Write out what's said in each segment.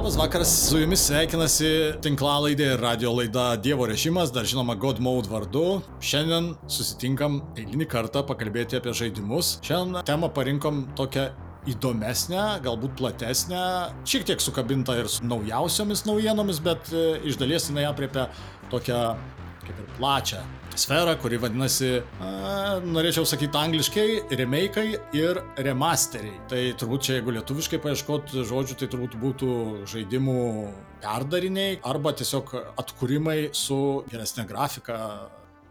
Labas vakaras, su jumis sveikinasi tinklalaidė ir radio laida Dievo režimas, dar žinoma God Mode vardu. Šiandien susitinkam eilinį kartą pakalbėti apie žaidimus. Šiandien temą parinkom tokią įdomesnę, galbūt platesnę, šiek tiek sukabinta ir su naujausiomis naujienomis, bet e, iš dalies jinai apriepia tokią kaip ir plačią sferą, kuri vadinasi, a, norėčiau sakyti angliškai, remake'ai ir remasteriai. Tai turbūt čia, jeigu lietuviškai paieškot žodžių, tai turbūt būtų žaidimų perdariniai arba tiesiog atkūrimai su geresnė grafika,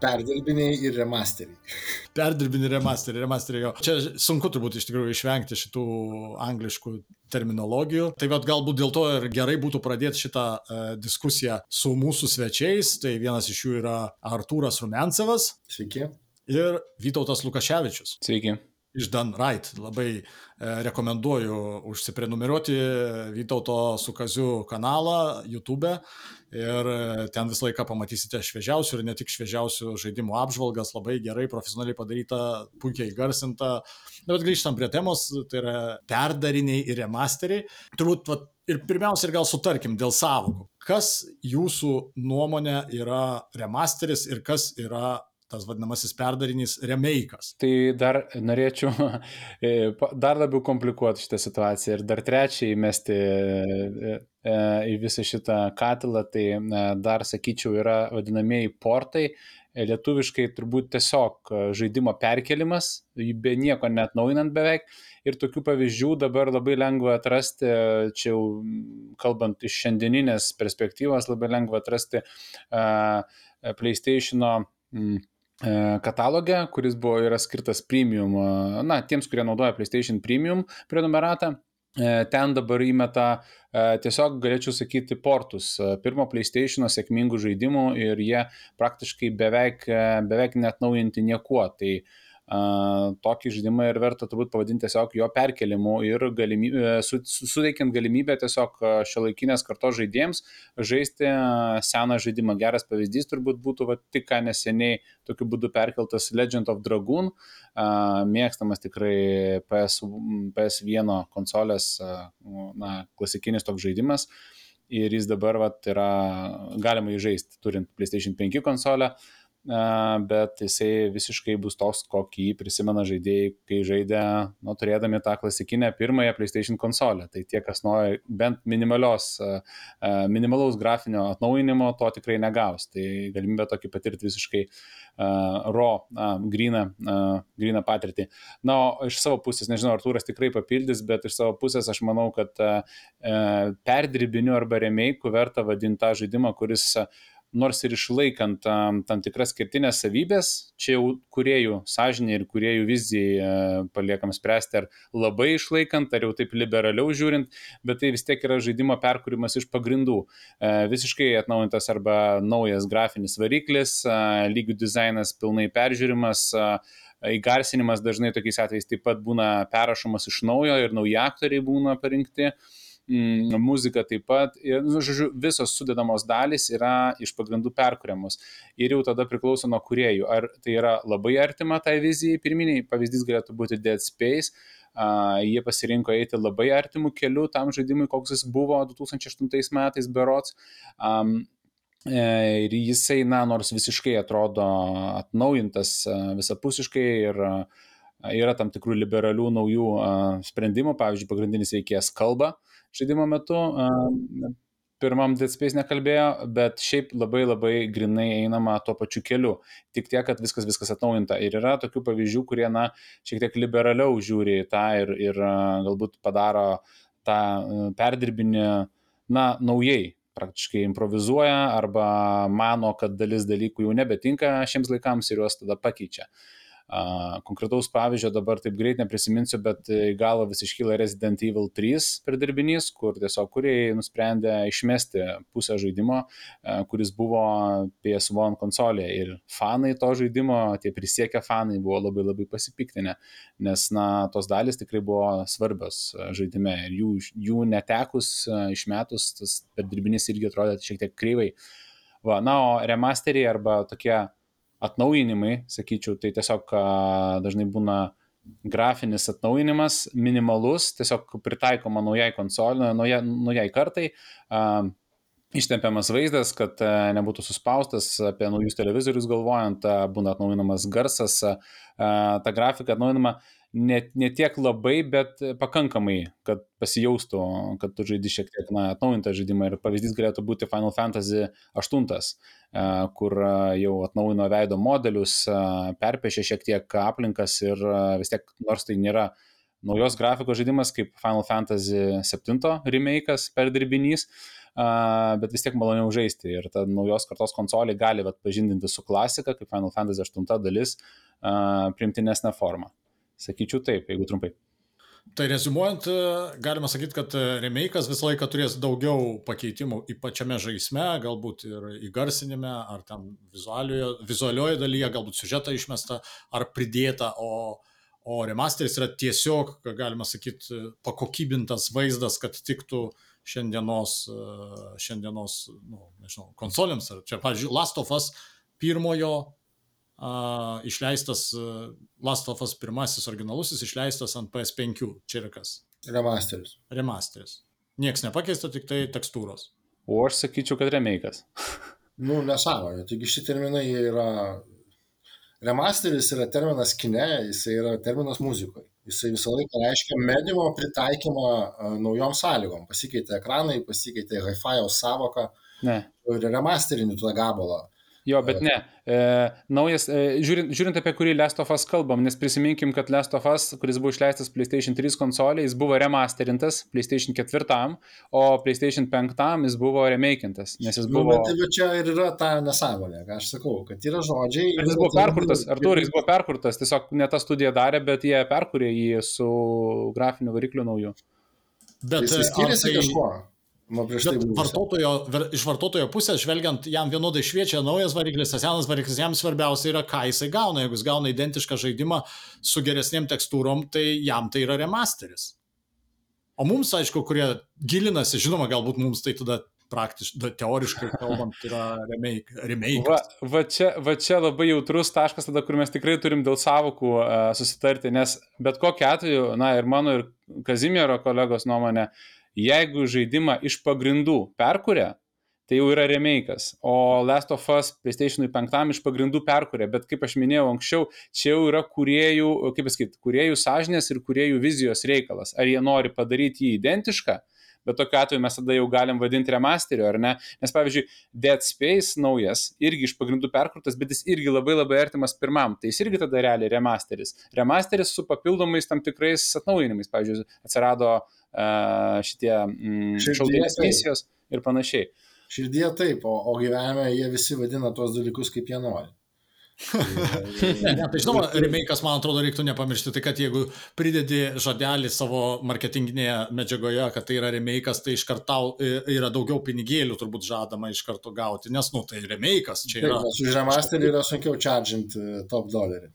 Perdirbiniai ir remasteriai. perdirbinį remasterį, remasterį jo. Čia sunku turbūt iš tikrųjų išvengti šitų angliškų terminologijų. Tai vad galbūt dėl to ir gerai būtų pradėti šitą uh, diskusiją su mūsų svečiais. Tai vienas iš jų yra Artūras Rumencevas Sveiki. ir Vytautas Lukaševičius. Sveiki. Iš Dan Right. Labai e, rekomenduoju užsiprenumeruoti Vytauto su Kaziu kanalą YouTube ir e, ten visą laiką pamatysite šviežiausių ir ne tik šviežiausių žaidimų apžvalgas, labai gerai, profesionaliai padaryta, puikiai garsinta. Na, bet grįžtam prie temos, tai yra perdariniai ir remasteriai. Turbūt vat, ir pirmiausia ir gal sutarkim dėl savokų. Kas jūsų nuomonė yra remasteris ir kas yra tas vadinamasis perdarinys remake'as. Tai dar norėčiau e, dar labiau komplikuoti šitą situaciją ir dar trečią įmesti e, e, į visą šitą katilą, tai dar sakyčiau yra vadinamieji portai. Lietuviškai turbūt tiesiog žaidimo perkelimas, be nieko net naujinant beveik. Ir tokių pavyzdžių dabar labai lengva atrasti, čia jau kalbant iš šiandieninės perspektyvos, labai lengva atrasti uh, PlayStation'o mm, e, katalogę, kuris buvo yra skirtas premium, e, na, tiems, kurie naudoja PlayStation Premium prenumeratą. E, Ten dabar įmeta tiesiog, galėčiau sakyti, portus pirmo PlayStation sėkmingų žaidimų ir jie praktiškai beveik, beveik net naujinti niekuo. Tai a, tokį žaidimą ir verta turbūt pavadinti tiesiog jo perkelimu ir galimybę, su, su, suteikiant galimybę tiesiog šio laikinės kartos žaidėjams žaisti a, seną žaidimą. Geras pavyzdys turbūt būtų va, tik ką neseniai tokiu būdu perkeltas Legend of Dragoon, mėgstamas tikrai PS, PS1 konsolės, na, klasikinis toks žaidimas. Ir jis dabar vat, yra galima įžaisti, turint PlayStation 5 konsolę, a, bet jisai visiškai bus toks, kokį prisimena žaidėjai, kai žaidė, nu, turėdami tą klasikinę pirmąją PlayStation konsolę. Tai tie, kas nori bent minimalios, minimalaus grafinio atnaujinimo, to tikrai negaus. Tai galimybė tokį patirti visiškai uh, raw, uh, gryną, uh, gryną patirtį. Na, o iš savo pusės, nežinau, Artūras tikrai papildys, bet iš savo pusės aš manau, kad uh, perdirbiniu arba remake'u verta vadinti tą žaidimą, kuris uh, nors ir išlaikant um, tam tikras skirtinės savybės, čia jau kuriejų sąžinė ir kuriejų vizijai uh, paliekam spręsti, ar labai išlaikant, ar jau taip liberaliau žiūrint, bet tai vis tiek yra žaidimo perkūrimas iš pagrindų. Uh, visiškai atnaujintas arba naujas grafinis variklis, uh, lygių dizainas pilnai peržiūrimas, uh, įgarsinimas dažnai tokiais atvejais taip pat būna perrašomas iš naujo ir nauji aktoriai būna parinkti mm, muzika taip pat, ir, nu, žodžiu, visos sudedamos dalys yra iš pagrindų perkuriamos. Ir jau tada priklauso nuo kuriejų, ar tai yra labai artima tai vizijai, pirminiai pavyzdys galėtų būti Dead Space, Uh, jie pasirinko eiti labai artimų kelių tam žaidimui, koks jis buvo 2008 metais berots. Um, Ir jisai, na, nors visiškai atrodo atnaujintas visapusiškai ir yra tam tikrų liberalių naujų sprendimų, pavyzdžiui, pagrindinis veikėjas kalba žaidimo metu, e, pirmam Dead Space nekalbėjo, bet šiaip labai labai grinai einama tuo pačiu keliu. Tik tiek, kad viskas viskas atnaujinta. Ir yra tokių pavyzdžių, kurie, na, šiek tiek liberaliau žiūri į tą ir, ir galbūt padaro tą perdirbinį, na, naujai praktiškai improvizuoja arba mano, kad dalis dalykų jau nebetinka šiems laikams ir juos tada pakeičia. A, Konkretaus pavyzdžio dabar taip greit neprisiminsiu, bet į galvą vis iškyla Resident Evil 3 perdirbinys, kur tiesiog kuriai nusprendė išmesti pusę žaidimo, a, kuris buvo PS1 konsolėje. Ir fanai to žaidimo, tie prisiekę fanai buvo labai labai pasipiktinę, nes, na, tos dalis tikrai buvo svarbios a, žaidime ir jų, jų netekus, a, išmetus, tas perdirbinys irgi atrodė šiek tiek kreivai. Va, na, o remasteriai arba tokie atnaujinimai, sakyčiau, tai tiesiog dažnai būna grafinis atnaujinimas, minimalus, tiesiog pritaikoma naujai konsolį, naujai, naujai kartai. Ištempiamas vaizdas, kad nebūtų suspaustas apie naujus televizorius galvojant, būna atnaujinamas garsas, ta grafika atnaujinama ne, ne tiek labai, bet pakankamai, kad pasijaustų, kad tu žaidži šiek tiek na, atnaujintą žaidimą. Ir pavyzdys galėtų būti Final Fantasy VIII, kur jau atnaujino veido modelius, perpešė šiek tiek aplinkas ir vis tiek, nors tai nėra naujos grafikos žaidimas kaip Final Fantasy VII remake'as perdirbinys, bet vis tiek maloniau žaisti. Ir ta naujos kartos konsolė gali pažindinti su klasika, kaip Final Fantasy 8 dalis, primtinesnė forma. Sakyčiau taip, jeigu trumpai. Tai rezumuojant, galima sakyti, kad remake'as visą laiką turės daugiau pakeitimų į pačiame žaisme, galbūt ir įgarsinime, ar ten vizualioje dalyje, galbūt siužetą išmesta, ar pridėta, o, o remasteris yra tiesiog, galima sakyti, pakokybintas vaizdas, kad tiktų šiandienos, šiandienos nu, nežinau, konsolėms. Ar čia, pavyzdžiui, Last of Us pirmojo uh, išleistas, uh, Last of Us pirmasis originalusis išleistas ant PS5. Čia yra kas? Remasteris. Remasteris. Niekas nepakeista, tik tai tekstūros. O aš sakyčiau, kad remake'as. nu, nesąmonė. Taigi šitie terminai yra Remasteris yra terminas kine, jisai yra terminas muzikoje. Jisai visą laiką reiškia mediumo pritaikymą naujom sąlygom. Pasikeitė ekranai, pasikeitė hi-fi savoka. Ne. Ir remasterini tą gabalą. Jo, bet ne. E, naujas, e, žiūrint, žiūrint apie kurį Last of Us kalbam, nes prisiminkim, kad Last of Us, kuris buvo išleistas PlayStation 3 konsolė, jis buvo remasterintas PlayStation 4, o PlayStation 5 jis buvo remakintas, nes jis nu, buvo... Nu, bet, bet čia ir yra ta nesąmonė, ką aš sakau, kad yra žodžiai... Bet jis buvo perkurtas, Artūrai, jis buvo perkurtas, tiesiog ne ta studija darė, bet jie perkūrė jį su grafiniu varikliu nauju. Bet jis skiriasi tai... kažkuo. Tai vartotojo, iš vartotojo pusės, žvelgiant, jam vienodai šviečia naujas variklis, senas variklis, jam svarbiausia yra, ką jisai gauna. Jeigu jis gauna identišką žaidimą su geresniem tekstūrom, tai jam tai yra remasteris. O mums, aišku, kurie gilinasi, žinoma, galbūt mums tai tada praktiškai, teoriškai kalbant, yra remake. remake. Va, va, čia, va čia labai jautrus taškas tada, kur mes tikrai turim dėl savokų uh, susitarti, nes bet kokiu atveju, na ir mano ir Kazimiero kolegos nuomonė, uh, Jeigu žaidimą iš pagrindų perkuria, tai jau yra remake'as. O Last of Us PlayStation 5 iš pagrindų perkuria, bet kaip aš minėjau anksčiau, čia jau yra kuriejų, kaip pasakyti, kuriejų sąžinės ir kuriejų vizijos reikalas. Ar jie nori padaryti jį identišką, bet tokiu atveju mes tada jau galim vadinti remasteriu, ar ne? Nes pavyzdžiui, Dead Space naujas irgi iš pagrindų perkurtas, bet jis irgi labai labai artimas pirmam, tai jis irgi tada realiai remasteris. Remasteris su papildomais tam tikrais atnaujinimais, pavyzdžiui, atsirado uh, šitie mm, šaudinės misijos ir panašiai. Širdie taip, o, o gyvenime jie visi vadina tuos dalykus kaip jie nori. ne, tai žinoma, remake'as, man atrodo, reiktų nepamiršti, tai kad jeigu pridedi žodelį savo marketinginėje medžiagoje, kad tai yra remake'as, tai iš karto yra daugiau pinigėlių turbūt žadama iš karto gauti, nes, nu, tai remake'as čia yra. Taip, už remasterį yra sunkiau čardžinti e, top dolerį.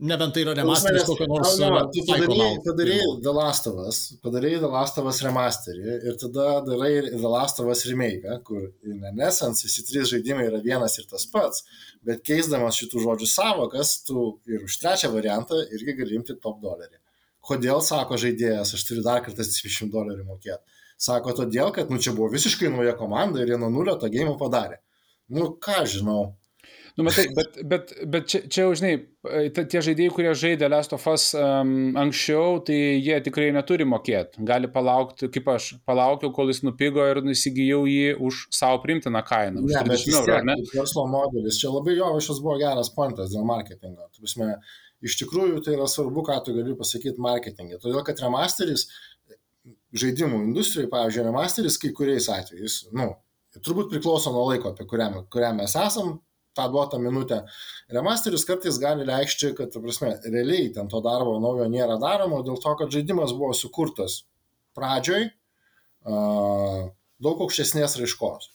Nebent tai yra remasteris kokio nors. Ne, tu padarėjai, padarėjai The Last of Us, padarėjai The Last of Us remasterį ir tada darai The Last of Us remake, kur in essence visi trys žaidimai yra vienas ir tas pats, bet keisdamas šitų žodžių savokas, tu ir už trečią variantą irgi gali imti top dolerį. Kodėl, sako žaidėjas, aš turiu dar kartą 20 dolerių mokėti. Sako, todėl, kad, nu, čia buvo visiškai nauja komanda ir jie nuo nulio tą gėjimą padarė. Nu, ką žinau, Nu, matai, bet, bet, bet čia, čia jau, žinai, tie žaidėjai, kurie žaidė Last of Us um, anksčiau, tai jie tikrai neturi mokėti. Gali palaukti, kaip aš palaukiau, kol jis nupigo ir įsigijau jį už savo primtiną kainą. Ne, bet vis tiek, eurų, verslo modelis. Čia labai jo, šis buvo geras pointas dėl marketingo. Prasme, iš tikrųjų tai yra svarbu, ką tu gali pasakyti marketingė. Todėl, kad remasteris žaidimų industrijai, pavyzdžiui, remasteris kai kuriais atvejais, nu, turbūt priklauso nuo laiko, apie kurią, kurią mes esam, tą duotą minutę. Remasteris kartais gali reikšti, kad, prasme, realiai ten to darbo naujo nėra daroma, dėl to, kad žaidimas buvo sukurtas pradžioj uh, daug aukštesnės raiškos,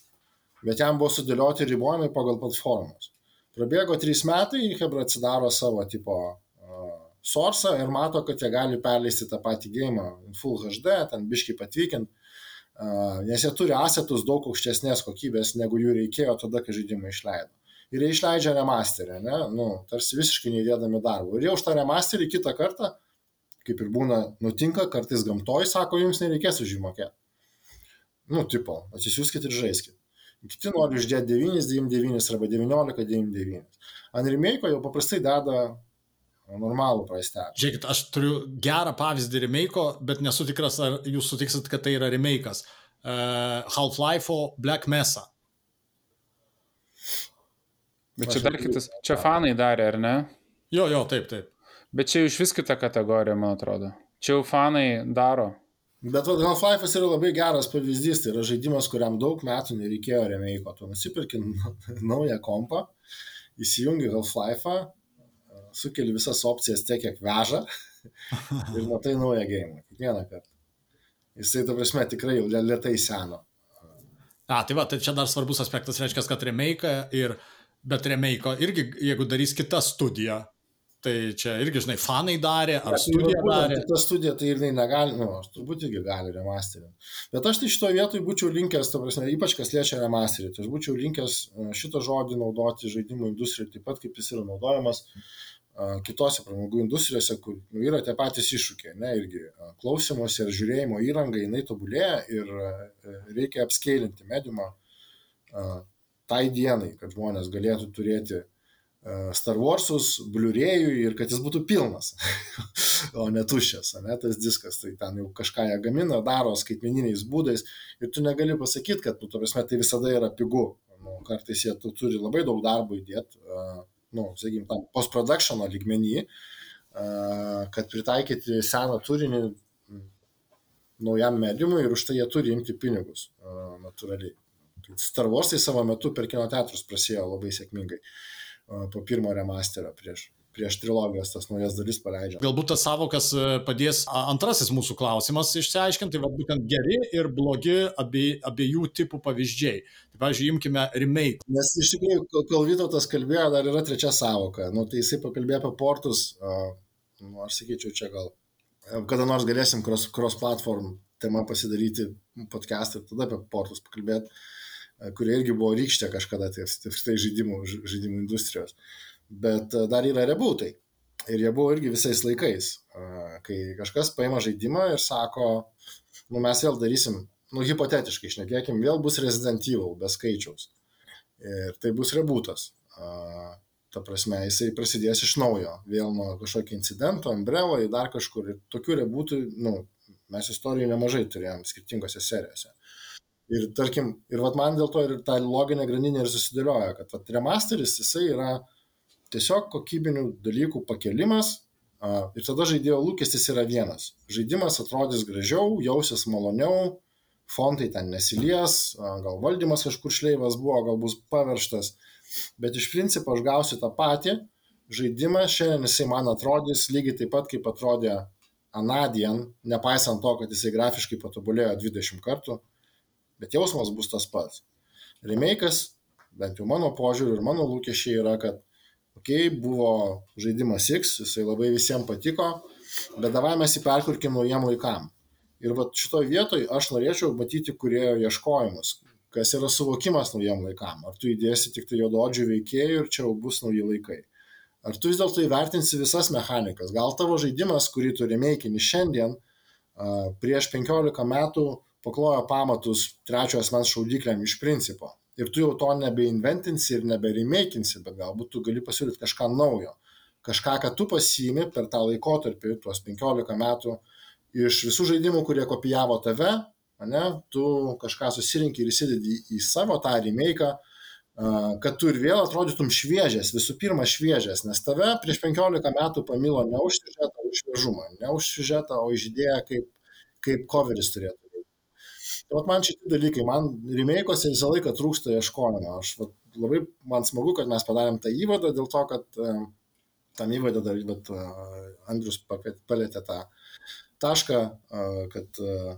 bet jam buvo sudėlioti ribojimai pagal platformas. Prabėgo trys metai, Hebra atsidaro savo tipo uh, source ir mato, kad jie gali perleisti tą patį gėjimą Full HD, ten biškai patvykinti, uh, nes jie turi asetus daug aukštesnės kokybės, negu jų reikėjo tada, kai žaidimą išleido ir jie išleidžia remasterį, ne, nu, tarsi visiškai neįdėdami darbo. Ir jau už tą remasterį kitą kartą, kaip ir būna, nutinka, kartais gamtoj, sako, jums nereikės už jį mokėti. Nu, tipo, atsisiųskit ir žaiskit. Kiti nori uždėti 999 arba 1999. Ant remake jau paprastai deda normalų praistelį. Žiūrėkit, aš turiu gerą pavyzdį remake, bet nesu tikras, ar jūs sutiksit, kad tai yra remake'as. Uh, Half-Life'o Black Mesa. Bet čia dar kitas, čia fanai darė, ar ne? Jo, jo, taip, taip. Bet čia iš vis kita kategorija, man atrodo. Čia jau fanai daro. Bet Half-Life'as yra labai geras pavyzdys, tai yra žaidimas, kuriam daug metų nereikėjo remake, tu nusipirki naują kompą, įsijungi Half-Life'ą, sukeli visas opcijas tiek, kiek veža ir matai naują gėjimą, kiekvieną kartą. Jisai, ta prasme, tikrai jau lietai seno. A, tai va, tai čia dar svarbus aspektas, reiškia, kad remake ir, bet remake irgi, jeigu darys kita studija, tai čia irgi, žinai, fanai darė, ar Bet studija būtent darė. Ta studija tai ir negali, nu, turbūt irgi gali remasterinti. Bet aš tai šitoje vietoje būčiau linkęs, ta prasme, ypač kas liečia remasterį, tai aš būčiau linkęs e, šitą žodį naudoti žaidimų industrijai taip pat, kaip jis yra naudojamas e, kitose pramogų industrijose, kur nu, yra tie patys iššūkiai, ne, irgi e, klausimuose ir žiūrėjimo įranga, jinai tobulėja ir reikia apskailinti mediumą tai dienai, kad žmonės galėtų turėti e, Star Warsus, Blu-ray'ui ir kad jis būtų pilnas, o ne tuščias, ne tas diskas, tai ten jau kažką jie gamina, daro skaitmeniniais būdais ir tu negali pasakyti, kad, nu, to prasme, tai visada yra pigu. Nu, kartais jie tu turi labai daug darbo įdėti, uh, nu, sakykime, tam post-productiono lygmenį, uh, kad pritaikyti seną turinį naujam mediumui ir už tai jie turi imti pinigus uh, natūraliai. Tai Star Warsai savo metu per kino teatrus prasėjo labai sėkmingai po pirmo remasterio prieš, prieš trilogijos tas naujas dalis paleidžia. Galbūt tas savokas e, padės antrasis mūsų klausimas išsiaiškinti, tai va, būtent geri ir blogi abie, abiejų tipų pavyzdžiai. Tai, pavyzdžiui, imkime remake. Nes iš tikrųjų, kol- Vytautas kalbėjo, dar yra trečia savoka. Nu, tai jisai pakalbėjo apie portus, nu, aš sakyčiau, čia gal e, kada nors galėsim cross, cross platform tema pasidaryti podcastą ir tada apie portus pakalbėti, kurie irgi buvo rykštė kažkada, tai apskritai žaidimų, ž- žaidimų industrijos. Bet e, dar yra rebūtai. Ir jie buvo irgi visais laikais, e, kai kažkas paima žaidimą ir sako, nu mes vėl darysim, nu hipotetiškai išnekėkim, vėl bus Resident Evil be skaičiaus. Ir tai bus rebūtas. Ta prasme, jisai prasidės iš naujo, vėl nuo kažkokio incidento, Umbrello, į dar kažkur. Ir tokių rebūtų, nu, mes istorijų nemažai turėjom skirtingose serijose. Ir tarkim, ir vat man dėl to ir ta loginė grandinė ir susidėlioja, kad vat remasteris jisai yra tiesiog kokybinių dalykų pakelimas a, ir tada žaidėjo lūkestis yra vienas. Žaidimas atrodys gražiau, jausis maloniau, fontai ten nesilies, a, gal valdymas kažkur šleivas buvo, gal bus pavirštas, bet iš principo aš gausiu tą patį žaidimą, šiandien jisai man atrodys lygiai taip pat, kaip atrodė anadien, nepaisant to, kad jisai grafiškai patobulėjo 20 kartų, bet jausmas bus tas pats. Remake'as, bent jau mano požiūriu ir mano lūkesčiai yra, kad okei, okay, buvo žaidimas X, jisai labai visiems patiko, bet davai mes jį perkurkim naujam laikam. Ir va šitoje vietoje aš norėčiau matyti kurėjo ieškojimus, kas yra suvokimas naujam laikam. Ar tu įdėsi tik tai juododžių veikėjų ir čia jau bus nauji laikai. Ar tu vis dėlto įvertinsi visas mechanikas? Gal tavo žaidimas, kurį tu remėkini šiandien, prieš 15 metų paklojo pamatus trečio asmens šaudikliam iš principo. Ir tu jau to nebeinventinsi ir neberimėkinsi, bet galbūt tu gali pasiūlyti kažką naujo. Kažką, ką tu pasiimi per tą laikotarpį, tuos 15 metų, iš visų žaidimų, kurie kopijavo tave, ane, tu kažką susirinkti ir įsidedi į, savo tą remake, kad tu ir vėl atrodytum šviežias, visų pirma šviežias, nes tave prieš 15 metų pamilo ne už siužetą, už šviežumą, ne už siužetą, o už idėją, kaip, kaip coveris turėtų vat man šitie dalykai, man remake'ose visą laiką trūksta ieškojimo. Aš vat, labai man smagu, kad mes padarėm tą įvadą dėl to, kad um, tam įvadą dar vat, uh, Andrius pakviet- palėtė tą tašką, uh, kad uh,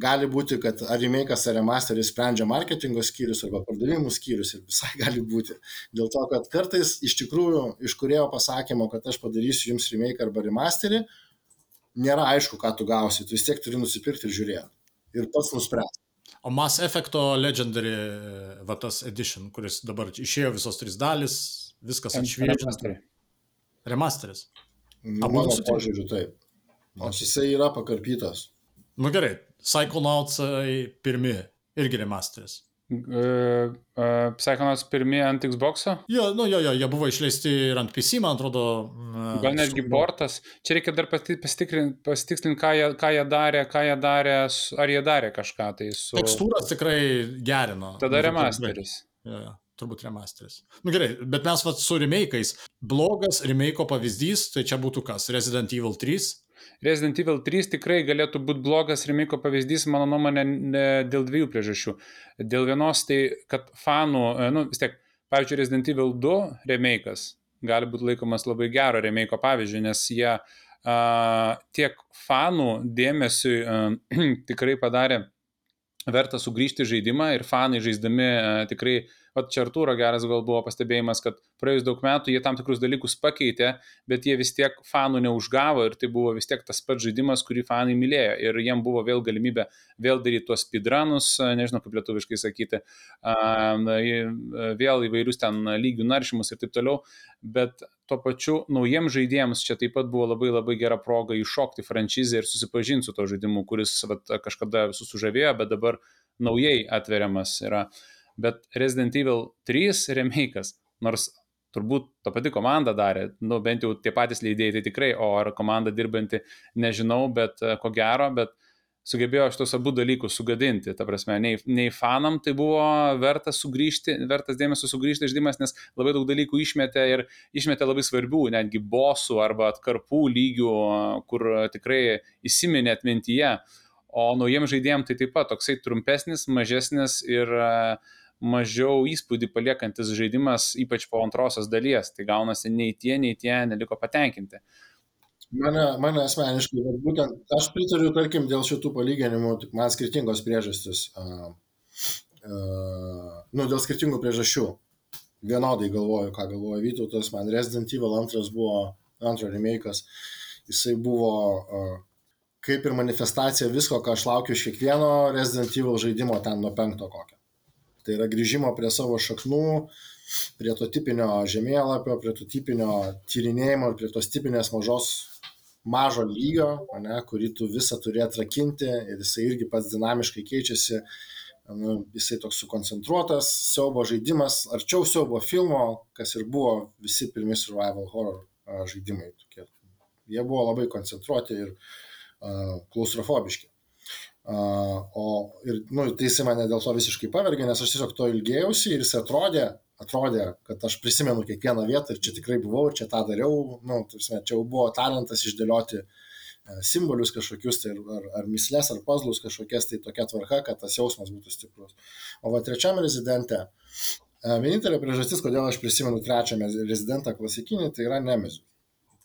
gali būti, kad ar remake'as ar remasteris sprendžia marketingo skyrius arba pardavimų skyrius ir visai gali būti. Dėl to, kad kartais iš tikrųjų iš kurėjo pasakymo, kad aš padarysiu jums remake arba remasterį, nėra aišku, ką tu gausi. Tu vis tiek turi nusipirkti ir žiūrėti. Ir pats nuspręsti. O Mass Effecto Legendary, va tas Edition, kuris dabar išėjo visos trys dalis, viskas atšviežinta. Remasteris. Mano požiūriu, taip. Nors jisai yra pakarpytas. Nu gerai, Psychonauts pirmi irgi remasteris. Uh, uh, Psychonauts pirmie ant Xbox? Jo, nu jo, jo, jie buvo išleisti ir ant PC, man atrodo. Uh, Gal netgi su... portas. Čia reikia dar pasitikslinti, pasitikslinti ką, jie, ką jie darė, ką jie darė, ar jie darė kažką tai su... Tekstūras tikrai gerino. Tada remasteris. Jo, jo, turbūt remasteris. Na nu, gerai, bet mes vat su remake'ais. Blogas remake'o pavyzdys, tai čia būtų kas? Resident Evil 3 Resident Evil 3 tikrai galėtų būti blogas remiko pavyzdys, mano nuomonė, dėl dviejų priežasčių. Dėl vienos tai, kad fanų, e, nu vis tiek, pavyzdžiui, Resident Evil 2 remake'as gali būti laikomas labai gero remiko pavyzdžiu, nes jie uh, tiek fanų dėmesiui uh, tikrai padarė verta sugrįžti žaidimą ir fanai žaisdami uh, tikrai uh, Vat čia Artūro geras gal buvo pastebėjimas, kad praėjus daug metų jie tam tikrus dalykus pakeitė, bet jie vis tiek fanų neužgavo ir tai buvo vis tiek tas pats žaidimas, kurį fanai mylėjo. Ir jiem buvo vėl galimybė vėl daryti tuos speedrunus, nežinau kaip lietuviškai sakyti, vėl įvairius ten lygių naršymus ir taip toliau. Bet tuo pačiu naujiems žaidėjams čia taip pat buvo labai labai gera proga iššokti franšizę ir susipažinti su to žaidimu, kuris vat, kažkada visus sužavėjo, bet dabar naujai atveriamas yra. Uh, bet Resident Evil 3 remake'as, nors turbūt ta pati komanda darė, nu bent jau tie patys leidėjai tai tikrai, o ar komanda dirbanti, nežinau, bet e, ko gero, bet sugebėjo šitos abu dalykus sugadinti. Ta prasme, nei, nei fanam tai buvo vertas sugrįžti, vertas dėmesio sugrįžti žaidimas, nes labai daug dalykų išmetė ir išmetė labai svarbių, netgi bosų arba atkarpų lygių, kur tikrai įsiminė atmintyje. O naujiems žaidėjams tai taip pat toksai trumpesnis, mažesnis ir uh, mažiau įspūdį paliekantis žaidimas, ypač po antrosios dalies. Tai gaunasi nei tie, nei tie neliko patenkinti. Mane, mane asmeniškai, bet būtent aš pritariu, tarkim, dėl šitų palyginimų, tik man skirtingos priežastys. Uh, uh, nu, dėl skirtingų priežasčių. Vienodai galvoju, ką galvoja Vytautas, man Resident Evil 2 buvo, antro remake'as, jisai buvo uh, kaip ir manifestacija visko, ką aš laukiu iš kiekvieno Resident Evil žaidimo ten nuo penkto kokio. Tai yra grįžimo prie savo šaknų, prie to tipinio žemėlapio, prie to tipinio tyrinėjimo ir prie tos tipinės mažos mažo lygio, ne, kurį tu visą turi atrakinti ir jisai irgi pats dinamiškai keičiasi, nu, jisai toks sukoncentruotas, siaubo žaidimas, arčiau siaubo filmo, kas ir buvo visi pirmi survival horror žaidimai. Tokie. Jie buvo labai koncentruoti ir uh, klaustrofobiški. O ir, nu, tai jisai mane dėl to visiškai pavergė, nes aš tiesiog to ilgėjausi ir jis atrodė, atrodė, kad aš prisimenu kiekvieną vietą ir čia tikrai buvau ir čia tą dariau, nu, tarsi, čia jau buvo talentas išdėlioti e, simbolius kažkokius, tai ar, ar mislės, ar puzzlus kažkokias, tai tokia tvarka, kad tas jausmas būtų stiprus. O va trečiam rezidente, e, vienintelė priežastis, kodėl aš prisimenu trečią rezidentą klasikinį, tai yra Nemezius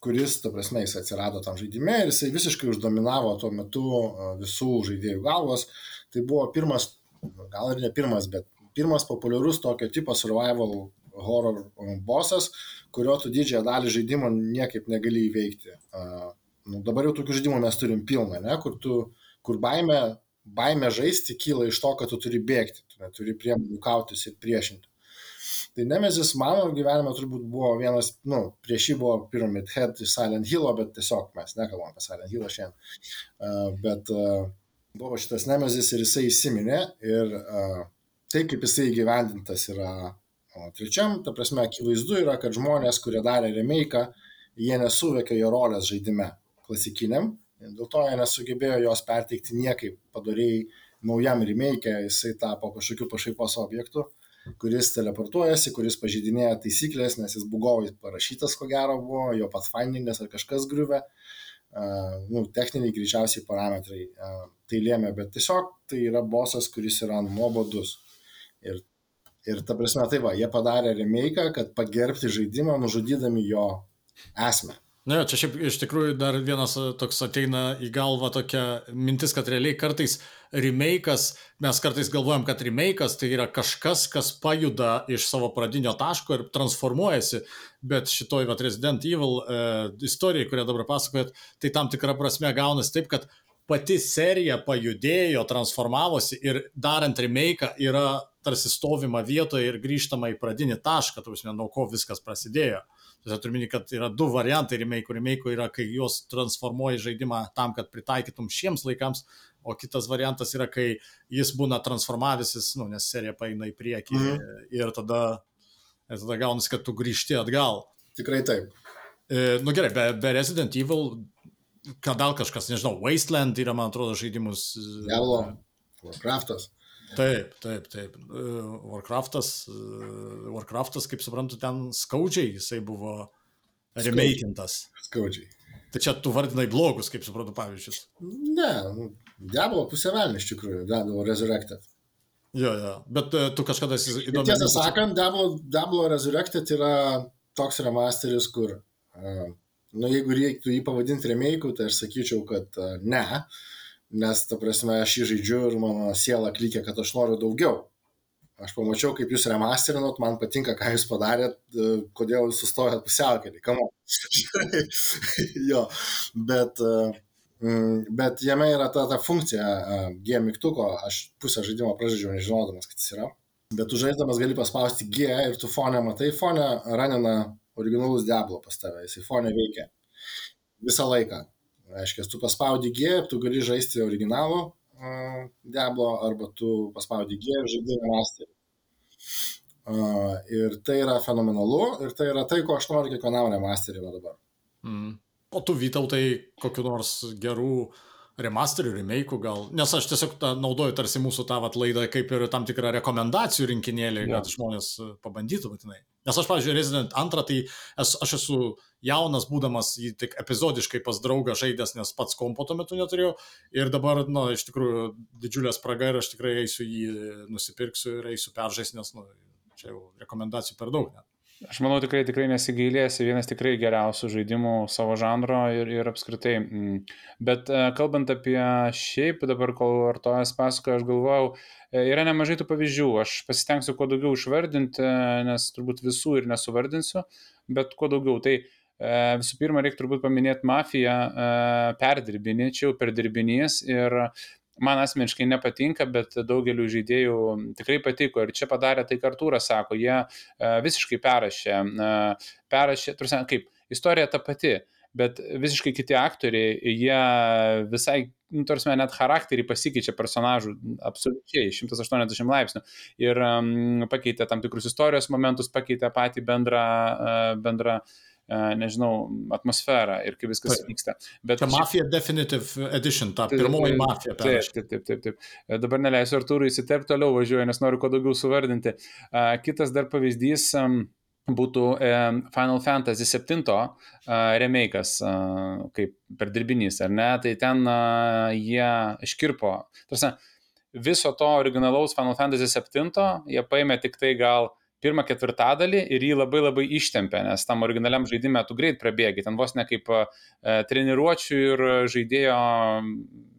kuris, ta prasme, jis atsirado tam žaidime ir jisai visiškai uždominavo tuo metu visų žaidėjų galvos. Tai buvo pirmas, gal ir ne pirmas, bet pirmas populiarus tokio tipo survival horror bosas, kurio tu didžiąją dalį žaidimo niekaip negali įveikti. Uh, nu, dabar jau tokių žaidimų mes turim pilną, ne, kur, tu, kur baime, baime žaisti kyla iš to, kad tu turi bėgti, tu neturi priemonių kautis ir priešinti. Tai Nemezis mano gyvenime turbūt buvo vienas, nu, prieš jį buvo Pyramid Head iš Silent Hill, bet tiesiog mes nekalbam apie Silent Hill šiandien. Uh, bet uh, buvo šitas Nemezis ir jisai įsiminė ir uh, tai, kaip jisai įgyvendintas yra o trečiam, ta prasme, akivaizdu yra, kad žmonės, kurie darė remake, jie nesuvokė jo rolės žaidime klasikiniam, dėl to jie nesugebėjo jos perteikti niekaip. Padariai naujam remake, jisai tapo kažkokiu pašaipos objektu kuris teleportuojasi, kuris pažydinėja taisyklės, nes jis bugovai parašytas, ko gero buvo, jo pathfindingas ar kažkas griuvė. Uh, nu, techniniai greičiausiai parametrai uh, tai lėmė, bet tiesiog tai yra bosas, kuris yra nuobodus. Ir, ir ta prasme, tai va, jie padarė remake, kad pagerbti žaidimą, nužudydami jo esmę. Na, jo, čia šiaip iš tikrųjų dar vienas e, toks ateina į galvą tokia mintis, kad realiai kartais remake'as, mes kartais galvojam, kad remake'as tai yra kažkas, kas pajuda iš savo pradinio taško ir transformuojasi, bet šitoj vat, Resident Evil e, istorijai, kurią dabar pasakojat, tai tam tikrą prasme gaunasi taip, kad pati serija pajudėjo, transformavosi ir darant remake yra tarsi stovima vietoje ir grįžtama į pradinį tašką, tu žinai, nuo ko viskas prasidėjo. Tai turiu minį, kad yra du variantai remake. Remake yra, kai juos transformuoji žaidimą tam, kad pritaikytum šiems laikams, o kitas variantas yra, kai jis būna transformavęsis, nu, nes serija paeina į priekį mm. ir, tada, ir tada gaunasi, kad tu grįžti atgal. Tikrai taip. E, nu gerai, be, be Resident Evil, ką dar kažkas, nežinau, Wasteland yra, man atrodo, žaidimus. Diablo, Warcraftas. Taip, taip, taip. E, Warcraftas, e, Warcraftas, kaip suprantu, ten skaudžiai jisai buvo remakintas. Skaudžiai. Tai čia tu vardinai blogus, kaip suprantu, pavyzdžius. Ne, nu, Diablo pusė velnė iš tikrųjų, Diablo Resurrected. Jo, jo, bet uh, tu kažkada esi įdomus. Tiesą sakant, Diablo, Diablo Resurrected yra toks remasteris, kur, uh, nu, jeigu reiktų jį pavadinti remake'u, tai aš sakyčiau, kad uh, ne. Uh, nes, ta prasme, aš jį žaidžiu ir mano siela klikė, kad aš noriu daugiau. Aš pamačiau, kaip jūs remasterinot, man patinka, ką jūs padarėt, e, kodėl jūs sustojot pusiaukelį, kam. jo, bet, e, bet jame yra ta, ta funkcija e, G mygtuko, aš pusę žaidimo pražaidžiau nežinodamas, kad jis yra. Bet tu žaiddamas gali paspausti G ir tu fone matai, fone ranina originalus Diablo pas tave, jisai fone veikia visą laiką. Reiškia, tu paspaudi G, tu gali žaisti originalų uh, Diablo, arba tu paspaudi G ir žaidži remasterį. Uh, ir tai yra fenomenalu, ir tai yra tai, ko aš noriu kiekvienam remasteriui dabar. Mm. O tu vytautai kokiu nors gerų remasterių, remake'ų gal, nes aš tiesiog tą naudoju tarsi mūsų tą vat, laidą kaip ir tam tikrą rekomendacijų rinkinėlį, ja. kad žmonės pabandytų būtinai. Nes aš, pavyzdžiui, Resident 2, tai esu, aš esu jaunas, būdamas jį tik epizodiškai pas draugą žaidęs, nes pats kompo tuo metu neturėjau. Ir dabar, na, iš tikrųjų, didžiulė spraga ir aš tikrai eisiu jį, nusipirksiu ir eisiu peržaisti, nes, na, nu, čia jau rekomendacijų per daug net. Aš manau, tikrai, tikrai nesigailėsi, vienas tikrai geriausių žaidimų savo žanro ir, ir apskritai. Mm. Bet e, kalbant apie šiaip, dabar kol vartojas pasakoja, aš galvojau, yra nemažai tų pavyzdžių. Aš pasitengsiu kuo daugiau išvardinti, nes turbūt visų ir nesuvardinsiu, bet kuo daugiau. Tai visų pirma, reikia turbūt paminėti mafiją, perdirbinį, čia jau perdirbinys ir man asmeniškai nepatinka, bet daugeliu žaidėjų tikrai patiko. Ir čia padarė tai, ką Artūras sako, jie visiškai perrašė, perrašė, tursi, kaip, istorija ta pati, bet visiškai kiti aktoriai, jie visai, nu, tarsi, net charakterį pasikeičia personažų absoliučiai 180 laipsnių ir um, pakeitė tam tikrus istorijos momentus, pakeitė patį bendrą, uh, bendrą uh, nežinau, atmosferą ir kaip viskas taip. vyksta. Bet čia Mafia Definitive Edition, ta pirmoji mafija. Taip, taip, taip, taip, taip. Dabar neleisiu Artūrui įsiterpti toliau važiuoju, nes noriu kuo daugiau suvardinti. Kitas dar pavyzdys būtų Final Fantasy VII remake'as kaip perdirbinys, ar ne? Tai ten jie iškirpo. Tarsi, viso to originalaus Final Fantasy VII jie paėmė tik tai gal pirmą ketvirtadalį ir jį labai labai ištempė, nes tam originaliam žaidimui tu greit prabėgi, ten vos ne kaip e, treniruočių ir žaidėjo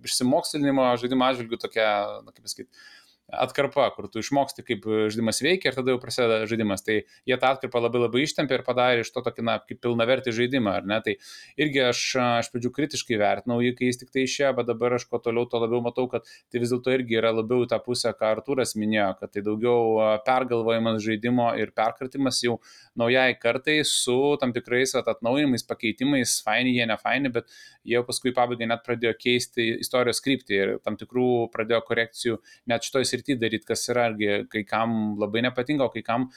išsimokslinimo žaidimo atžvilgių tokia, na, kaip pasakyti, atkarpa, kur tu išmoksti, kaip žaidimas veikia ir tada jau prasideda žaidimas. Tai jie tą atkarpą labai labai ištempė ir padarė iš to tokį, na, kaip pilnavertį žaidimą, ar ne? Tai irgi aš, aš pradžių kritiškai vertinau jį, kai jis tik tai išėjo, bet dabar aš kuo toliau, to labiau matau, kad tai vis dėlto irgi yra labiau tą pusę, ką Artūras minėjo, kad tai daugiau pergalvojimas žaidimo ir perkratimas jau naujai kartai su tam tikrais at, atnaujimais, pakeitimais, faini jie, ne faini, bet jie paskui pabaigai net pradėjo keisti istorijos kryptį ir tam tikrų pradėjo korekcijų net šitoj srity daryti, kas yra irgi kai kam labai nepatinka, o kai kam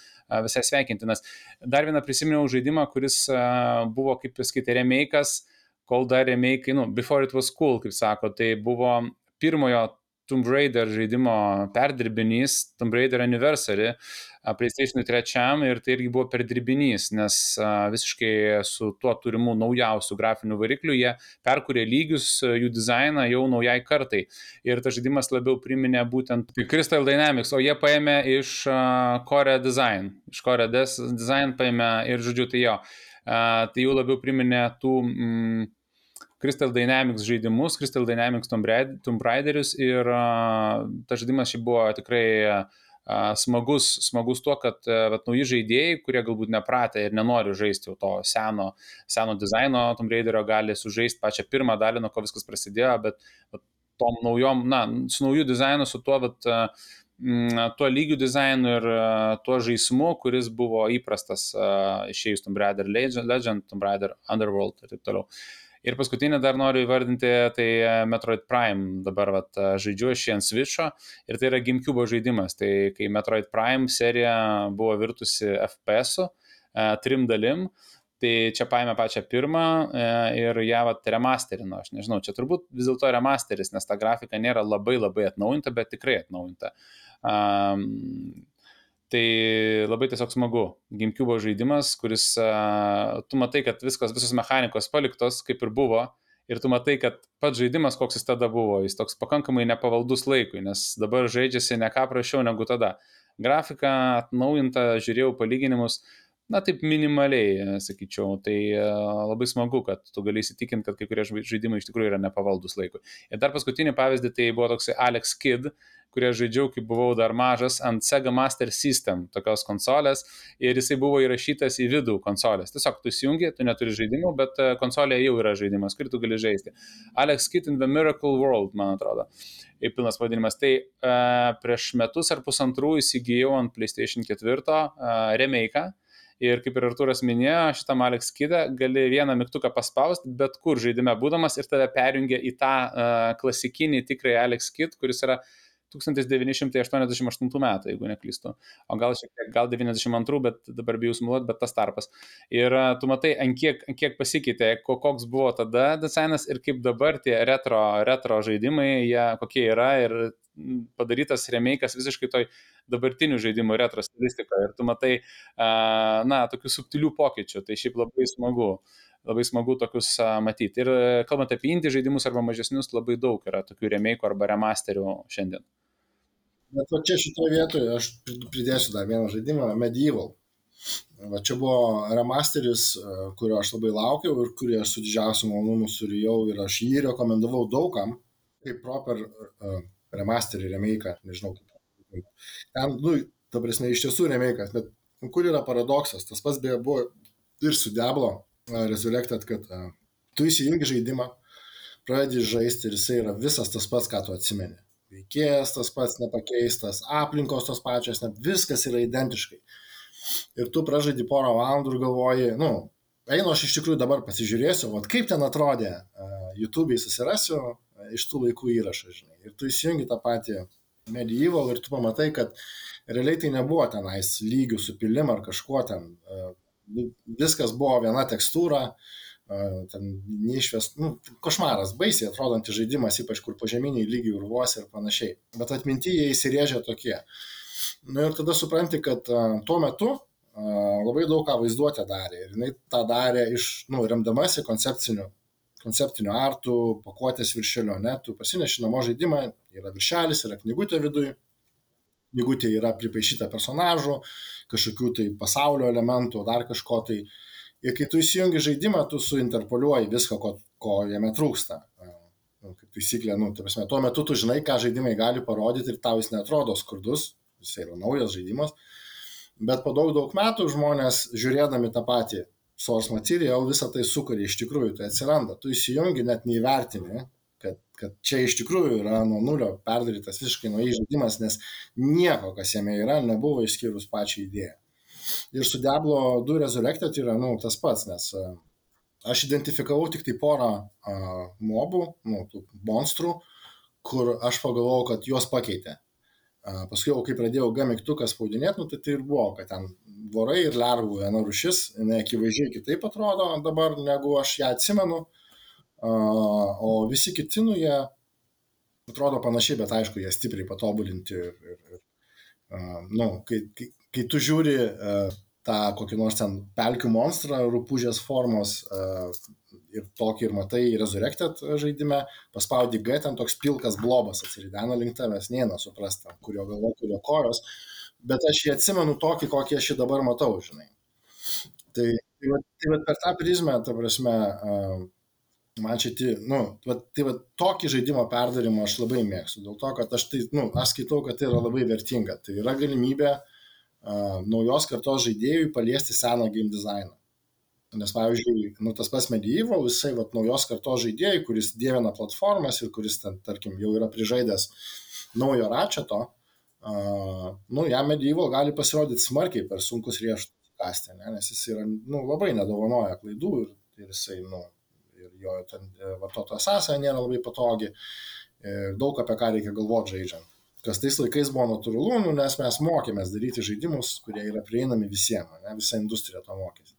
visai sveikintinas. Dar vieną prisiminiau žaidimą, kuris buvo, kaip pasakyti, remake'as, kol dar remake, nu, Before It Was Cool, kaip sako, tai buvo pirmojo Tomb Raider žaidimo perdirbinys, Tomb Raider Anniversary, PlayStation 3 ir tai irgi buvo perdirbinys, nes visiškai su tuo turimu naujausiu grafiniu varikliu jie perkūrė lygius jų dizainą jau naujai kartai. Ir tas žaidimas labiau priminė būtent Crystal Dynamics, o jie paėmė iš Core Design. Iš Core Design paėmė ir žodžiu, tai jo. Tai jau labiau priminė tų mm, Crystal Dynamics žaidimus, Crystal Dynamics Tomb Raiderius ir uh, tas žaidimas šiaip buvo tikrai uh, smagus, smagus tuo, kad vat, nauji žaidėjai, kurie galbūt nepratę ir nenori žaisti jau to seno, seno dizaino Tomb Raiderio, gali sužaisti pačią pirmą dalį, nuo ko viskas prasidėjo, bet vat, tom naujom, na, su naujų dizainu, su tuo, vat, tuo lygių dizainu ir tuo žaismu, kuris buvo įprastas išėjus Tomb Raider Legend, Tomb Raider Underworld ir taip toliau. Ir paskutinį dar noriu įvardinti, tai e, Metroid Prime dabar vat, e, žaidžiu šį ant Switch'o ir tai yra GameCube žaidimas. Tai kai Metroid Prime serija buvo virtusi FPS-u, e, trim dalim, tai čia paėmė pačią pirmą ir ją vat remasterino, aš nežinau, čia turbūt vis dėlto remasteris, nes ta grafika nėra labai labai atnaujinta, bet tikrai atnaujinta. Um, Tai labai tiesiog smagu. GameCube žaidimas, kuris uh, tu matai, kad viskas, visos mechanikos paliktos kaip ir buvo. Ir tu matai, kad pats žaidimas, koks jis tada buvo, jis toks pakankamai nepavaldus laikui, nes dabar žaidžiasi ne ką prašiau negu tada. Grafika atnaujinta, žiūrėjau palyginimus, na taip minimaliai, sakyčiau. Tai labai smagu, kad tu gali įsitikinti, kad kai kurie žaidimai iš tikrųjų yra nepavaldus laikui. Ir dar paskutinį pavyzdį tai buvo toks Alex Kidd, uh, kurią žaidžiau, kai buvau dar mažas, ant Sega Master System, tokios konsolės, ir jisai buvo įrašytas į vidų konsolės. Tiesiog tu įsijungi, tu neturi žaidimų, bet e, konsolėje jau yra žaidimas, kurį tu gali žaisti. Alex Kidd in the Miracle World, man atrodo, pilnas pavadinimas. Tai uh, prieš metus ar pusantrų įsigijau ant PlayStation 4 uh, remake'ą. Ir kaip ir Arturas minėjo, šitam Alex Kidą gali vieną mygtuką paspausti, bet kur žaidime būdamas ir tave perjungia į tą uh, klasikinį tikrąjį Alex Kid, kuris yra uh, 1988 metų, jeigu neklystu. O gal šiek tiek, gal 92, bet dabar bijau sumuot, bet tas tarpas. Ir tu matai, ant kiek, ant kiek pasikeitė, koks buvo tada dizainas ir kaip dabar tie retro, retro žaidimai, jie kokie yra ir padarytas remake'as visiškai toj dabartinių žaidimų retro stilistikoje. Ir tu matai, na, tokių subtilių pokyčių. Tai šiaip labai smagu labai smagu tokius matyti. Ir kalbant apie indie žaidimus arba mažesnius, labai daug yra tokių remake'ų arba remasterių šiandien. Bet va čia šitoje vietoje aš pridėsiu dar vieną žaidimą - Medieval. Va čia buvo remasteris, e, kurio aš labai laukiau ir kurį aš su didžiausiu malonumu surijau ir aš jį rekomendavau daugam, kaip proper uh, remasterį, remake, nežinau kaip. Ten, nu, ta prasme, iš tiesų remake'as, bet kur yra paradoksas, tas pats beje buvo ir su Diablo uh, Resurrected, kad uh, tu įsijungi žaidimą, pradedi žaisti ir jisai yra visas tas pats, ką tu atsimeni veikėjas tas pats nepakeistas, aplinkos tos pačios, ne, viskas yra identiškai. Ir tu pražaidi porą valandų ir galvoji, nu, einu aš iš tikrųjų dabar pasižiūrėsiu, vat kaip ten atrodė, uh, YouTube'ai susirasiu uh, iš tų laikų įrašą, žinai. Ir tu įsijungi tą patį medieval ir tu pamatai, kad realiai tai nebuvo tenais lygių supilim ar kažkuo ten. Uh, viskas buvo viena tekstūra, uh, ten neišvest, nu, košmaras, baisiai atrodantis žaidimas, ypač kur požeminiai lygiai urvuose ir panašiai. Bet atminti jie įsirėžia tokie. Na nu, ir tada supranti, kad tuo metu labai daug ką vaizduotė darė. Ir jinai tą darė iš, nu, remdamasi koncepciniu, konceptiniu artų, pakuotės viršelio, ne, tu pasineši namo žaidimą, yra viršelis, yra knygutė viduje, knygutė yra pripaišyta personažų, kažkokių tai pasaulio elementų, dar kažko tai. Uh, Ir kai tu įsijungi žaidimą, tu suinterpoliuoji viską, ko, ko jame trūksta. Nu, kaip taisyklė, nu, prasme, tuo metu tu žinai, ką žaidimai gali parodyti ir tau jis netrodo skurdus, jis yra naujas žaidimas. Bet po daug, daug metų žmonės, žiūrėdami tą patį source material, visą tai sukuria iš tikrųjų, tai atsiranda. Tu įsijungi net neįvertini, kad, kad čia iš tikrųjų yra nuo nulio perdarytas visiškai naujai žaidimas, nes nieko, kas jame yra, nebuvo išskyrus pačią idėją. Ir su Diablo 2 Resurrected yra, nu, tas pats, nes e, aš identifikavau tik tai porą uh, mobų, nu, tų monstrų, kur aš pagalvojau, kad juos pakeitė. Uh, paskui jau, kai pradėjau G mygtuką spaudinėti, nu, tai tai ir buvo, kad ten vorai ir lervų viena rušis, jinai akivaizdžiai kitaip atrodo dabar, negu aš ją atsimenu, uh, o visi kiti, nu, jie atrodo panašiai, bet aišku, jie stipriai patobulinti ir, ir, ir uh, nu, kai, kai, kai tu žiūri uh, tą kokį nors ten pelkių monstrą, rūpužės formos uh, ir tokį ir matai Resurrected žaidime, paspaudi G, ten toks pilkas blobas atsiridena link tavęs, neina suprasti, kurio galvo, kurio kojos, bet aš jį atsimenu tokį, kokį aš jį dabar matau, žinai. Tai, tai, va, tai va per tą prizmę, ta prasme, uh, Man čia, tai, nu, va, tai va, tokį žaidimo perdarimą aš labai mėgstu, dėl to, kad aš tai, nu, aš skaitau, kad tai yra labai vertinga. Tai yra galimybė uh, naujos kartos žaidėjui paliesti seną game dizainą. Nes, pavyzdžiui, nu, tas pats Medieval, jisai, va, naujos kartos žaidėjai, kuris dievina platformas ir kuris, ten, tarkim, jau yra prižaidęs naujo račeto, uh, nu, jam Medieval gali pasirodyti smarkiai per sunkus riešutus kasti, ne? nes jis yra, nu, labai nedovanoja klaidų ir, ir jisai, nu, ir jo ten e, vartotojo sąsaja nėra labai patogi. Ir daug apie ką reikia galvoti žaidžiant. Kas tais laikais buvo natūralu, nu, nes mes mokėmės daryti žaidimus, kurie yra prieinami visiems, ne, visa industrija to mokėsi.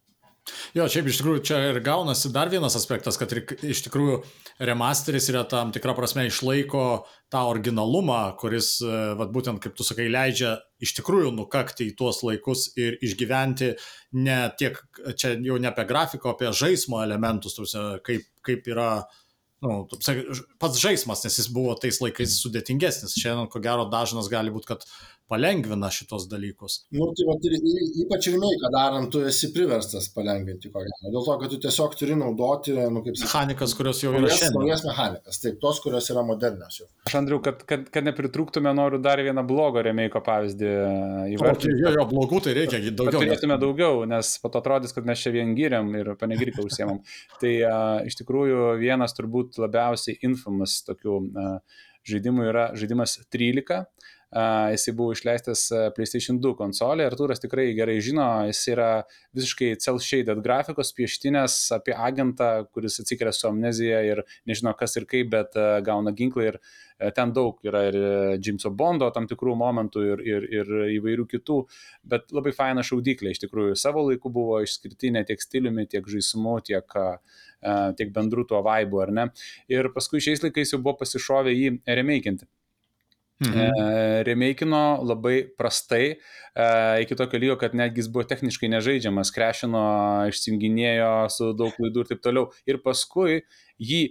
Jo, šiaip iš tikrųjų čia ir gaunasi dar vienas aspektas, kad iš tikrųjų remasteris yra tam tikrą prasme išlaiko tą originalumą, kuris, e, vat, būtent kaip tu sakai, leidžia iš tikrųjų nukakti į tuos laikus ir išgyventi ne tiek, čia jau ne apie grafiko, apie žaismo elementus, tuose, kaip, kaip yra nu, pats žaidimas, nes jis buvo tais laikais sudėtingesnis. Šiandien, ko gero, dažnas gali būti, kad palengvina šitos dalykus. Nu, tai va, ir, ypač ir meiką darant, tu esi priverstas palengvinti ko gero. Dėl to, kad tu tiesiog turi naudoti, nu, kaip sakyti, mechanikas, kurios jau yra šiandien. Naujas mechanikas, taip, tos, kurios yra modernios jau. Aš, Andriu, kad, kad, kad nepritrūktume, noriu dar vieną blogo remeiko pavyzdį įvardinti. Jo, jo, blogų tai reikia daugiau. Turėtume daugiau, nes po to atrodys, kad mes čia vien gyriam ir panegiriką užsiemam. tai uh, iš tikrųjų vienas turbūt labiausiai infamas tokių uh, žaidimų yra žaidimas 13 jisai buvo išleistas PlayStation 2 konsolė, Arturas tikrai gerai žino, jis yra visiškai cel-shaded grafikos, pieštinės apie agentą, kuris atsikelia su amnezija ir nežino kas ir kaip, bet gauna ginklą ir ten daug yra ir Jameso Bondo tam tikrų momentų ir, ir, ir įvairių kitų, bet labai faina šaudyklė, iš tikrųjų savo laiku buvo išskirtinė tiek stiliumi, tiek žaismu, tiek tiek bendrų tuo vaibu, ar ne. Ir paskui šiais laikais jau buvo pasišovę jį remeikinti. Mhm. E, Remeikino labai prastai, e, iki tokio lygio, kad netgi jis buvo techniškai nežaidžiamas, krešino, išsinginėjo su daug klaidų ir taip toliau. Ir paskui jį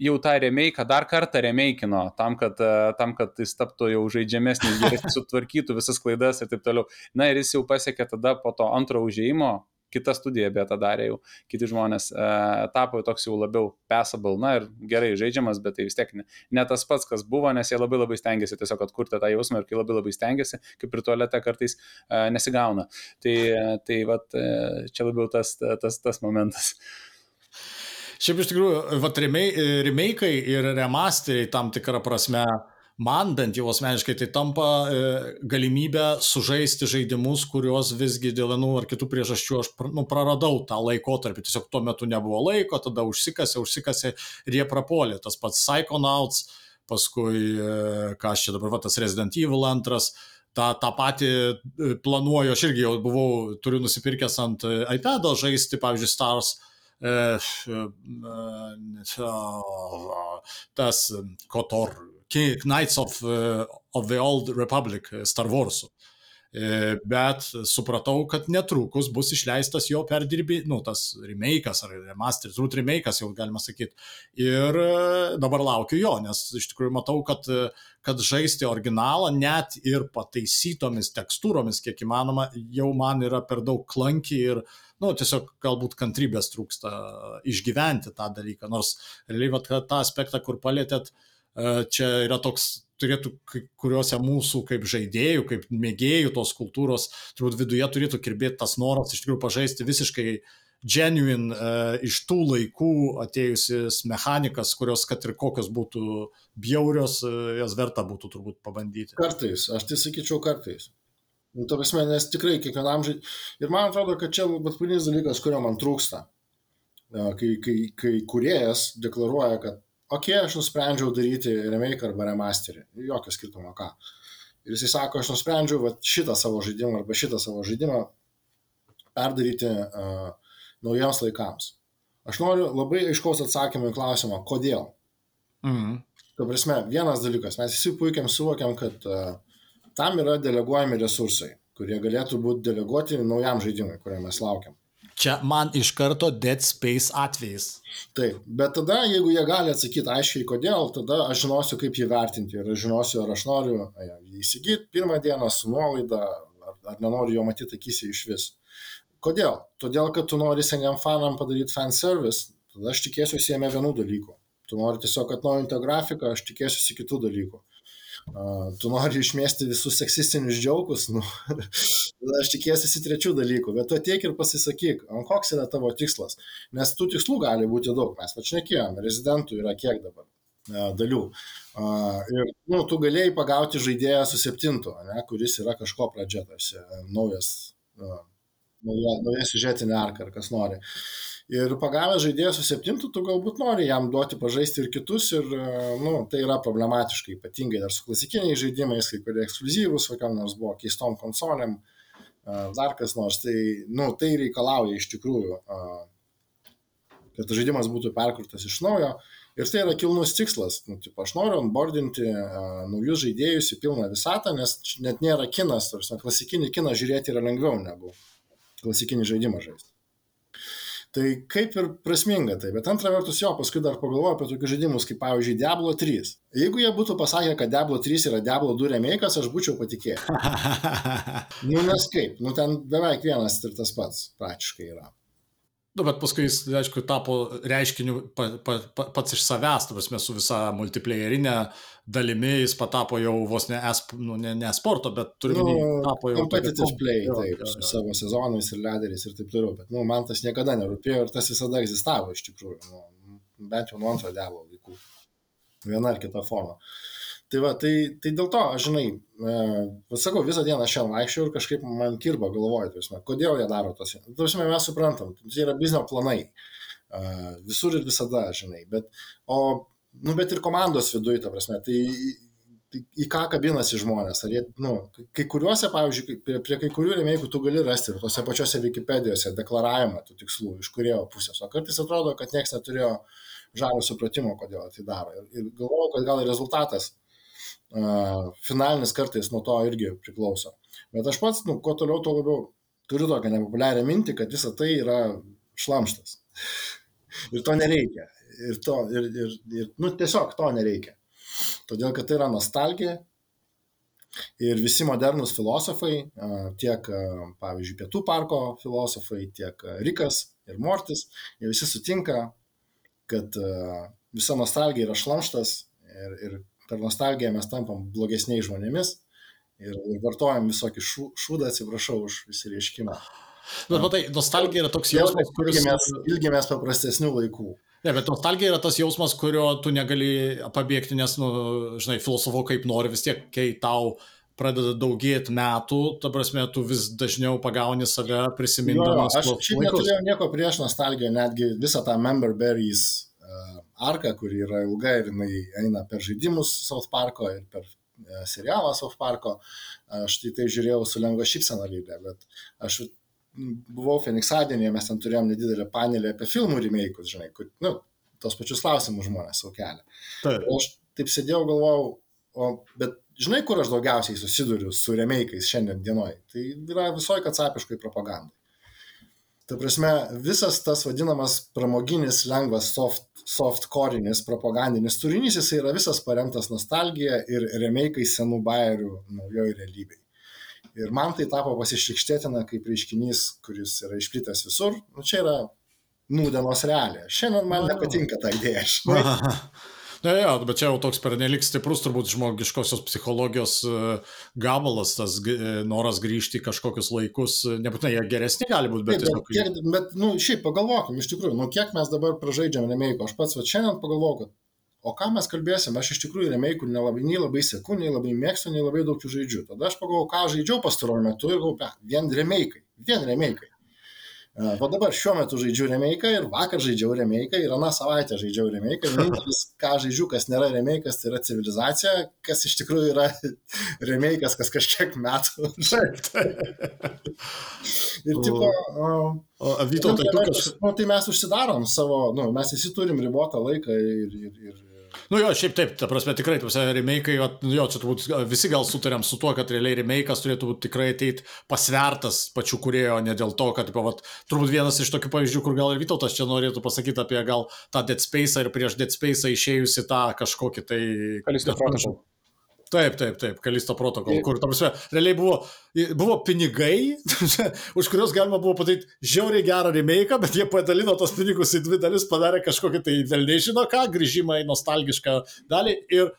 jau tą remeiką dar kartą remeikino, tam kad, e, tam, kad jis taptų jau žaidžiamesnis, geresnis, sutvarkytų visas klaidas ir taip toliau. Na ir jis jau pasiekė tada po to antro užėjimo, kita studija beje tą darė jau, kiti žmonės e, tapo toks jau labiau passable, na ir gerai žaidžiamas, bet tai vis tiek ne, ne tas pats, kas buvo, nes jie labai labai stengiasi tiesiog atkurti tą jausmą ir kai labai labai stengiasi, kaip ir tualete kartais e, nesigauna. Tai, tai vat, e, čia labiau tas, tas, tas momentas. Šiaip iš tikrųjų, vat, remake ir remasteriai tam tikrą prasme man bent jau asmeniškai tai tampa e, galimybę sužaisti žaidimus, kuriuos visgi dėl vienų ar kitų priežasčių aš nu, praradau tą laikotarpį. Tiesiog tuo metu nebuvo laiko, tada užsikasė, užsikasė ir jie prapolė. Tas pats Psychonauts, paskui, e, ką aš čia dabar, va, tas Resident Evil 2 tą, tą patį e, planuoju, aš irgi jau buvau, turiu nusipirkęs ant iPad'o žaisti, pavyzdžiui, Stars. Tas Kotor Knights of, uh, of the Old Republic uh, Star Warsų. E, bet supratau, kad netrukus bus išleistas jo perdirbi, nu, tas remake'as ar remasteris, turbūt remake'as jau galima sakyti. Ir dabar laukiu jo, nes iš tikrųjų matau, kad, kad žaisti originalą net ir pataisytomis tekstūromis, kiek įmanoma, jau man yra per daug klankiai ir, nu, tiesiog galbūt kantrybės trūksta išgyventi tą dalyką. Nors realiai, va, tą aspektą, kur palėtėt, uh, čia yra toks, turėtų kuriuose mūsų kaip žaidėjų, kaip mėgėjų tos kultūros, turbūt viduje turėtų kirbėti tas noras iš tikrųjų pažaisti visiškai genuine uh, iš tų laikų atėjusias mechanikas, kurios, kad ir kokios būtų bjaurios, uh, jas verta būtų turbūt pabandyti. Kartais, aš tai sakyčiau kartais. Nu, ta prasme, nes tikrai kiekvienam žaidėjui. Ir man atrodo, kad čia bet pagrindinis dalykas, kurio man trūksta. Kai, kai, kai kuriejas deklaruoja, kad okei, okay, aš nusprendžiau daryti remake arba remasterį, jokio skirtumo ką. Ir jisai sako, aš nusprendžiau va, šitą savo žaidimą arba šitą savo žaidimą perdaryti uh, naujiems laikams. Aš noriu labai aiškaus atsakymą į klausimą, kodėl. Mhm. Tai prasme, vienas dalykas, mes visi puikiai suvokiam, kad uh, tam yra deleguojami resursai, kurie galėtų būti deleguoti naujam žaidimui, kurio mes laukiam. Čia man iš karto Dead Space atvejais. Taip, bet tada, jeigu jie gali atsakyti aiškiai, kodėl, tada aš žinosiu, kaip jį vertinti ir aš žinosiu, ar aš noriu jį įsigyti pirmą dieną su nuolaida, ar, ar nenoriu jo matyti akise iš vis. Kodėl? Todėl, kad tu nori seniam fanam padaryti fan service, tada aš tikėsiuosi jame vienų dalykų. Tu nori tiesiog atnaujinti grafiką, aš tikėsiuosi kitų dalykų. Tu nori išmesti visus seksistinius džiaugus, nu, aš tikėsiuosi trečių dalykų, bet tu tiek ir pasisakyk, koks yra tavo tikslas. Nes tų tikslų gali būti daug, mes pašnekėjome, rezidentų yra kiek dabar dalių. Ir nu, tu galėjai pagauti žaidėją su septintu, ne, kuris yra kažko pradžia, tarsi naujas, nauja, nauja siužetinė arka, ar kas nori. Ir pagavęs žaidėją su septintu, tu galbūt nori jam duoti pažaisti ir kitus, ir nu, tai yra problematiška, ypatingai dar su klasikiniais žaidimais, kai kurie ekskluzyvus, kokiam nors buvo keistom konsolėm, dar kas nors. Tai, nu, tai reikalauja iš tikrųjų, kad žaidimas būtų perkurtas iš naujo. Ir tai yra kilnus tikslas. Nu, tipo, aš noriu onboardinti uh, naujus žaidėjus į pilną visatą, nes net nėra kinas, tarsi klasikinį kiną žiūrėti yra lengviau negu klasikinį žaidimą žaisti. Tai kaip ir prasminga tai, bet antra vertus jo, paskui dar pagalvoju apie tokius žaidimus kaip pavyzdžiui Diablo 3. Jeigu jie būtų pasakę, kad Diablo 3 yra Diablo 2 remake'as, aš būčiau patikėjęs. nu nes kaip, nu ten beveik vienas ir tas pats praktiškai yra. Nu, bet paskui jis, aišku, tapo reiškiniu pa, pa, pa, pats iš savęs, tu prasme, su visa multiplayerinė dalimi jis patapo jau vos ne, esp, nu, ne, ne sporto, bet turiu nu, tapo jau... Competitive play, jo, taip, jo, jo. su savo sezonais ir lederiais ir taip toliau, bet, nu, man tas niekada nerūpėjo ir tas visada egzistavo iš tikrųjų, nu, bent jau nuo antro devo laikų. Viena ar kita forma. Uh, Tai va, tai, tai dėl to, aš žinai, e, sakau, visą dieną šiandien vaikščiau ir kažkaip man kirba galvoju, tai, kodėl jie daro tos. Tai mes suprantam, tai yra biznio planai. E, visur ir visada, žinai. Bet, o, nu, bet ir komandos viduje, ta prasme, tai į, į ką kabinasi žmonės. Ar jie, nu, kai kuriuose, pavyzdžiui, prie, prie kai kurių rėmėjų tu gali rasti ir tose pačiose Wikipedijose deklaravimą tų tikslų iš kurėjo pusės. O kartais atrodo, kad niekas neturėjo žalio supratimo, kodėl tai daro. Ir, ir galvoju, kad gal rezultatas finalinis kartais nuo to irgi priklauso. Bet aš pats, nu, kuo toliau, tuo labiau turiu tokią nepopuliarią mintį, kad visa tai yra šlamštas. ir to nereikia. Ir, to, ir, ir, ir nu, tiesiog to nereikia. Todėl, kad tai yra nostalgija. Ir visi modernus filosofai, tiek, pavyzdžiui, Pietų parko filosofai, tiek Rikas ir Mortis, jie visi sutinka, kad visa nostalgija yra šlamštas ir, ir per nostalgiją mes tampam blogesniais žmonėmis ir vartojam visokį šu, šūdą, atsiprašau už įsireiškimą. Bet matai, nostalgija yra toks jausmas, kuris... Ilgimės, ilgimės paprastesnių laikų. Ne, bet nostalgija yra tas jausmas, kurio tu negali pabėgti, nes, nu, žinai, filosofo kaip nori, vis tiek, kai tau pradeda daugėti metų, ta prasme, tu vis dažniau pagauni save prisimindamas. Jo, aš šiaip neturėjau nieko prieš nostalgiją, netgi visą tą Member Berries arką, kuri yra ilga ir jinai eina per žaidimus South Parko ir per e, serialą South Parko. Aš tai tai žiūrėjau su lengva šypsena veidė, bet aš buvau Fenixadienėje, mes ten turėjom nedidelę panelį apie filmų remake'us, žinai, kur, nu, tos pačius klausimus žmonės savo kelia. Taip. Aš taip sėdėjau, galvojau, o, bet žinai, kur aš daugiausiai susiduriu su remake'ais šiandien dienoj? Tai yra visoji katsapiškai propagandai. Ta prasme, visas tas vadinamas pramoginis, lengvas, soft, soft korinis, propagandinis turinys, jis yra visas paremtas nostalgija ir remeikai senų bairių naujoji realybei. Ir man tai tapo pasišlikštėtina kaip reiškinys, kuris yra išplitęs visur. Nu, čia yra nūdienos realija. Šiandien man nepatinka ta idėja. Na, jo, bet čia jau toks pernelik stiprus turbūt žmogiškosios psichologijos e, gabalas, tas e, noras grįžti į kažkokius laikus, e, nebūtinai jie geresni gali būti, bet... Taip, bet, kiek, bet, nu, šiaip pagalvokim, iš tikrųjų, nu, kiek mes dabar pražaidžiam remėjų, aš pats va, šiandien pagalvoju, kad o ką mes kalbėsim, aš iš tikrųjų remėjų nelabai, nei labai sėku, nei labai mėgstu, nei labai daug jų žaidžiu. Tada aš pagalvoju, ką žaidžiau pastaruoju metu ir galvoju, vien remėjai, vien remėjai. O dabar šiuo metu žaidžiu remake ir vakar žaidžiau remake ir aną savaitę žaidžiau remake. Vienintelis, ką žaidžiu, kas nėra remake, tai yra civilizacija, kas iš tikrųjų yra remake, kas kažkiek metų. ir tipo... O, o Vytau, tai, tai, nu, tai mes užsidarom savo, nu, mes visi turim ribotą laiką ir, ir, ir Nu jo, šiaip taip, ta prasme tikrai, tuose remake'ai, nu jo, čia turbūt visi gal sutarėm su tuo, kad realiai remake'as turėtų būti tikrai ateit pasvertas pačių kurėjo, ne dėl to, kad, tipo, vat, turbūt vienas iš tokių pavyzdžių, kur gal ir Vytautas čia norėtų pasakyti apie gal tą Dead Space ir prieš Dead Space išėjusi tą kažkokį tai... Kalisto Protocol. Taip, taip, taip, Kalisto protokol, kur, tam prasme, realiai buvo, buvo pinigai, už kuriuos galima buvo padaryti žiauriai gerą remake, bet jie padalino tos pinigus į dvi dalis, padarė kažkokį tai dėl nežino ką, grįžimą į nostalgišką dalį ir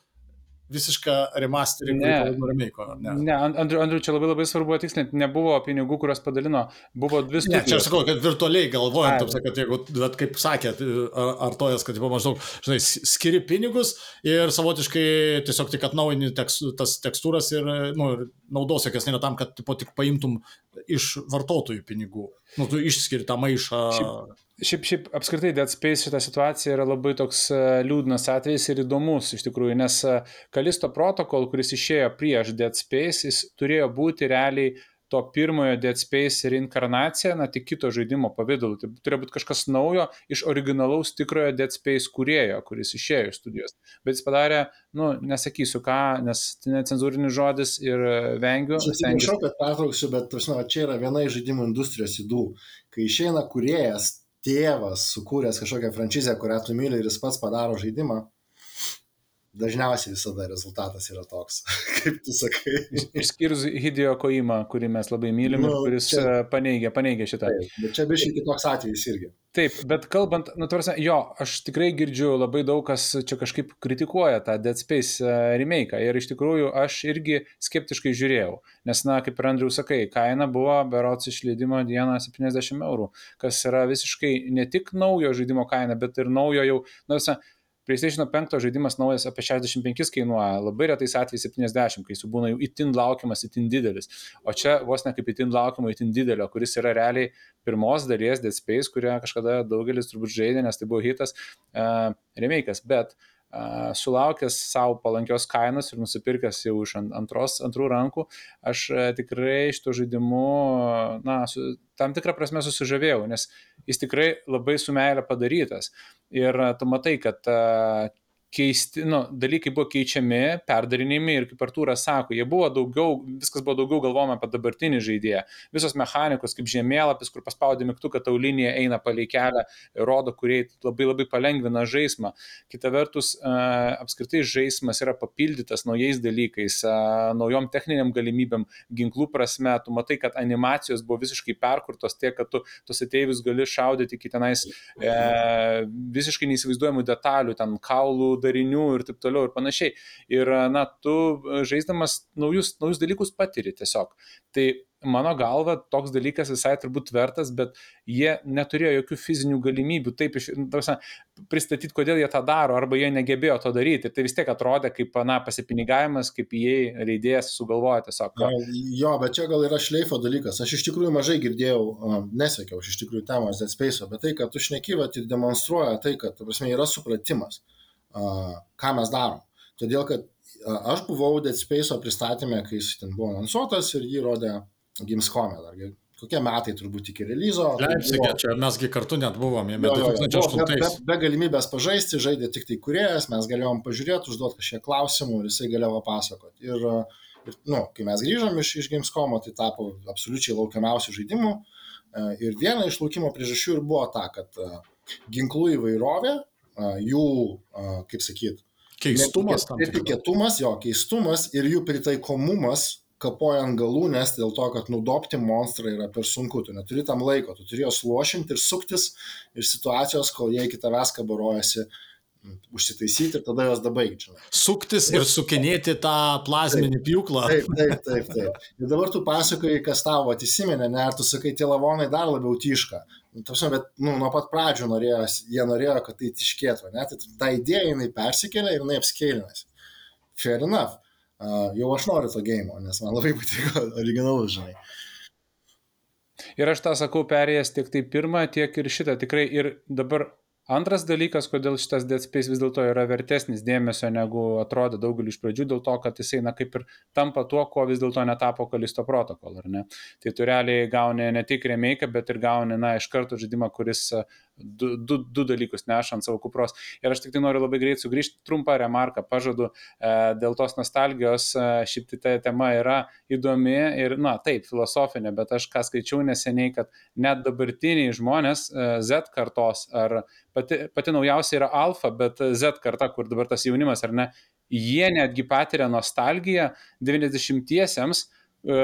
visišką remasterį, Ne. remake. Ne. Ne, Andriu, Andriu, čia labai labai svarbu atikslinti, nebuvo pinigų, kuriuos padalino, buvo dvi Ne, čia aš studijos. sakau, kad virtualiai galvojant, Ai. taip sakant, jeigu, bet kaip sakėt, ar, ar tojas, kad tipo, maždaug, žinai, skiri pinigus ir savotiškai tiesiog tik atnaujini teks, tas tekstūras ir, nu, naudos jokios nėra tam, kad tipo, tik paimtum iš vartotojų pinigų. Nu, tu išskiri tą maišą. Šiaip, šiaip apskritai Dead Space šita situacija yra labai toks e, liūdnas atvejis ir įdomus iš tikrųjų, nes e, Kalisto protokol, kuris išėjo prieš Dead Space, jis turėjo būti realiai to pirmojo Dead Space reinkarnacija, na tik kito žaidimo pavydalu. Tai turėjo būti kažkas naujo iš originalaus tikrojo Dead Space kūrėjo, kuris išėjo iš studijos. Bet jis padarė, nu, nesakysiu ką, nes tai necenzūrinis žodis ir e, vengiu. stengiuosi- Atsiprašau, kad pertrauksiu, bet va, čia yra viena iš žaidimų industrijos įdų. Kai išeina kuriejas, tėvas, sukūręs kažkokią franšizę, kurią tu myli ir jis pats padaro žaidimą, dažniausiai visada rezultatas yra toks, kaip tu sakai. Išskyrus Hideo Koima, kurį mes labai mylim nu, Nu, kuris čia- čia... paneigia, paneigia šitą. Taip, Bet čia biškai kitoks atvejis irgi. Taip, bet kalbant, nu, tvarsa, jo, aš tikrai girdžiu labai daug kas čia kažkaip kritikuoja tą Dead Space e, remake ir iš tikrųjų aš irgi skeptiškai žiūrėjau, nes, na, kaip ir Andriu sakai, kaina buvo berots išleidimo dieną 70 eurų, kas yra visiškai ne tik naujo žaidimo kaina, bet ir naujo jau, na, visą, PlayStation 5 žaidimas naujas apie 65 kainuoja, labai retais atvejais 70, kai jis būna jau itin laukiamas, itin didelis. O čia vos ne kaip itin laukiamo, itin didelio, kuris yra realiai pirmos dalies Dead Space, kurią kažkada daugelis turbūt žaidė, nes tai buvo hitas, uh, remake'as, bet uh, sulaukęs savo palankios kainos ir nusipirkęs jau iš ant- antros, antrų rankų, aš uh, tikrai šito žaidimu, na, su, tam tikrą prasme susižavėjau, nes jis tikrai labai su meilė padarytas. Ir uh, tu matai, kad uh, keisti, nu, dalykai buvo keičiami, perdarinimi ir kaip Artūras sako, jie buvo daugiau, viskas buvo daugiau galvojama apie dabartinį žaidėją. Visos mechanikos, kaip žemėlapis, kur paspaudė mygtuką, tau linija eina palei kelią, rodo, kurie labai labai palengvina žaidimą. Kita vertus, a, apskritai žaidimas yra papildytas naujais dalykais, a, naujom techniniam galimybėm, ginklų prasme, tu matai, kad animacijos buvo visiškai perkurtos tiek, kad tu tos ateivius gali šaudyti iki tenais e, visiškai neįsivaizduojamų detalių, ten kaulų darinių ir taip toliau ir panašiai. Ir, na, tu žaisdamas naujus, naujus dalykus patiri tiesiog. Tai mano galva toks dalykas visai turbūt vertas, bet jie neturėjo jokių fizinių galimybių taip iš, nu, ta prasme, pristatyti, kodėl jie tą daro, arba jie negebėjo to daryti. Tai vis tiek atrodė kaip, na, pasipinigavimas, kaip jie leidėjas sugalvoja tiesiog. Na, Jo, bet čia gal yra šleifo dalykas. Aš iš tikrųjų mažai girdėjau, nesekiau iš tikrųjų temos Dead Space, bet tai, kad tu šnekyvat ir demonstruoja tai, kad, prasme, yra supratimas, ką mes darom. Todėl, kad aš buvau Dead Space pristatymė, kai jis ten buvo anonsuotas ir jį rodė Gamescom. Dar kokie metai turbūt iki releaso. tai Leipzigė, buvo- čia mesgi kartu net buvom, jo, jo. Buvo be, 2008. be, be galimybės pažaisti, žaidė tik tai kuriejas, mes galėjom pažiūrėti, užduoti kažkiek klausimų ir jisai galėjo papasakoti. Ir, ir nu, kai mes grįžom iš, iš Gamescomo, tai tapo absoliučiai laukiamiausių žaidimų. E, Ir viena iš laukimo priežasčių ir buvo ta, kad ginklų įvairovė, jų, kaip sakyt, Keistumas. Netikėtumas, jo, keistumas ir jų pritaikomumas kapoja ant galų, nes dėl to, kad nudopti monstrą yra per sunku, tu neturi tam laiko, tu turi juos lošinti ir suktis iš situacijos, kol jie iki tavęs kabarojasi, užsitaisyti ir tada juos dabaigti. Suktis ir sukinėti tą plazminį pjūklą. Taip, taip, taip, taip. Ir dabar tu pasakoji, kas tavo atisimene, ne, ar tu sakai, tie lavonai dar labiau tyška. Nu, ta prasme, bet nu, nuo pat pradžių norėjo, jie norėjo, kad tai tiškėtų, ne? Tai ta idėja jinai persikėlė ir jinai apskėlinasi. Fair enough. Uh, jau aš noriu to game, nes man labai patiko originalus, žinai. Ir aš tą sakau, perėjęs tiek tai pirmą, tiek ir šitą. Tikrai ir dabar antras dalykas, kodėl šitas Dead Space vis dėlto yra vertesnis dėmesio negu atrodė daugeliu iš pradžių, dėl to, kad jisai, na, kaip ir tampa tuo, ko vis dėlto netapo Kalisto protokol, ar ne? Tai tu realiai gauni ne tik remake, bet ir gauni, na, iš karto žaidimą, kuris a, du, du, du dalykus neša ant savo kupros. Ir aš tik tai noriu labai greit sugrįžti, trumpą remarką pažadu, e, dėl tos nostalgijos, e, šiaip tai ta tema yra įdomi ir, na, taip, filosofinė, bet aš ką skaičiau neseniai, kad net dabartiniai žmonės e, Z kartos ar pati, pati naujausia yra alfa, bet Z karta, kur dabar tas jaunimas ar ne, jie netgi patiria nostalgiją 90-iesiems, e,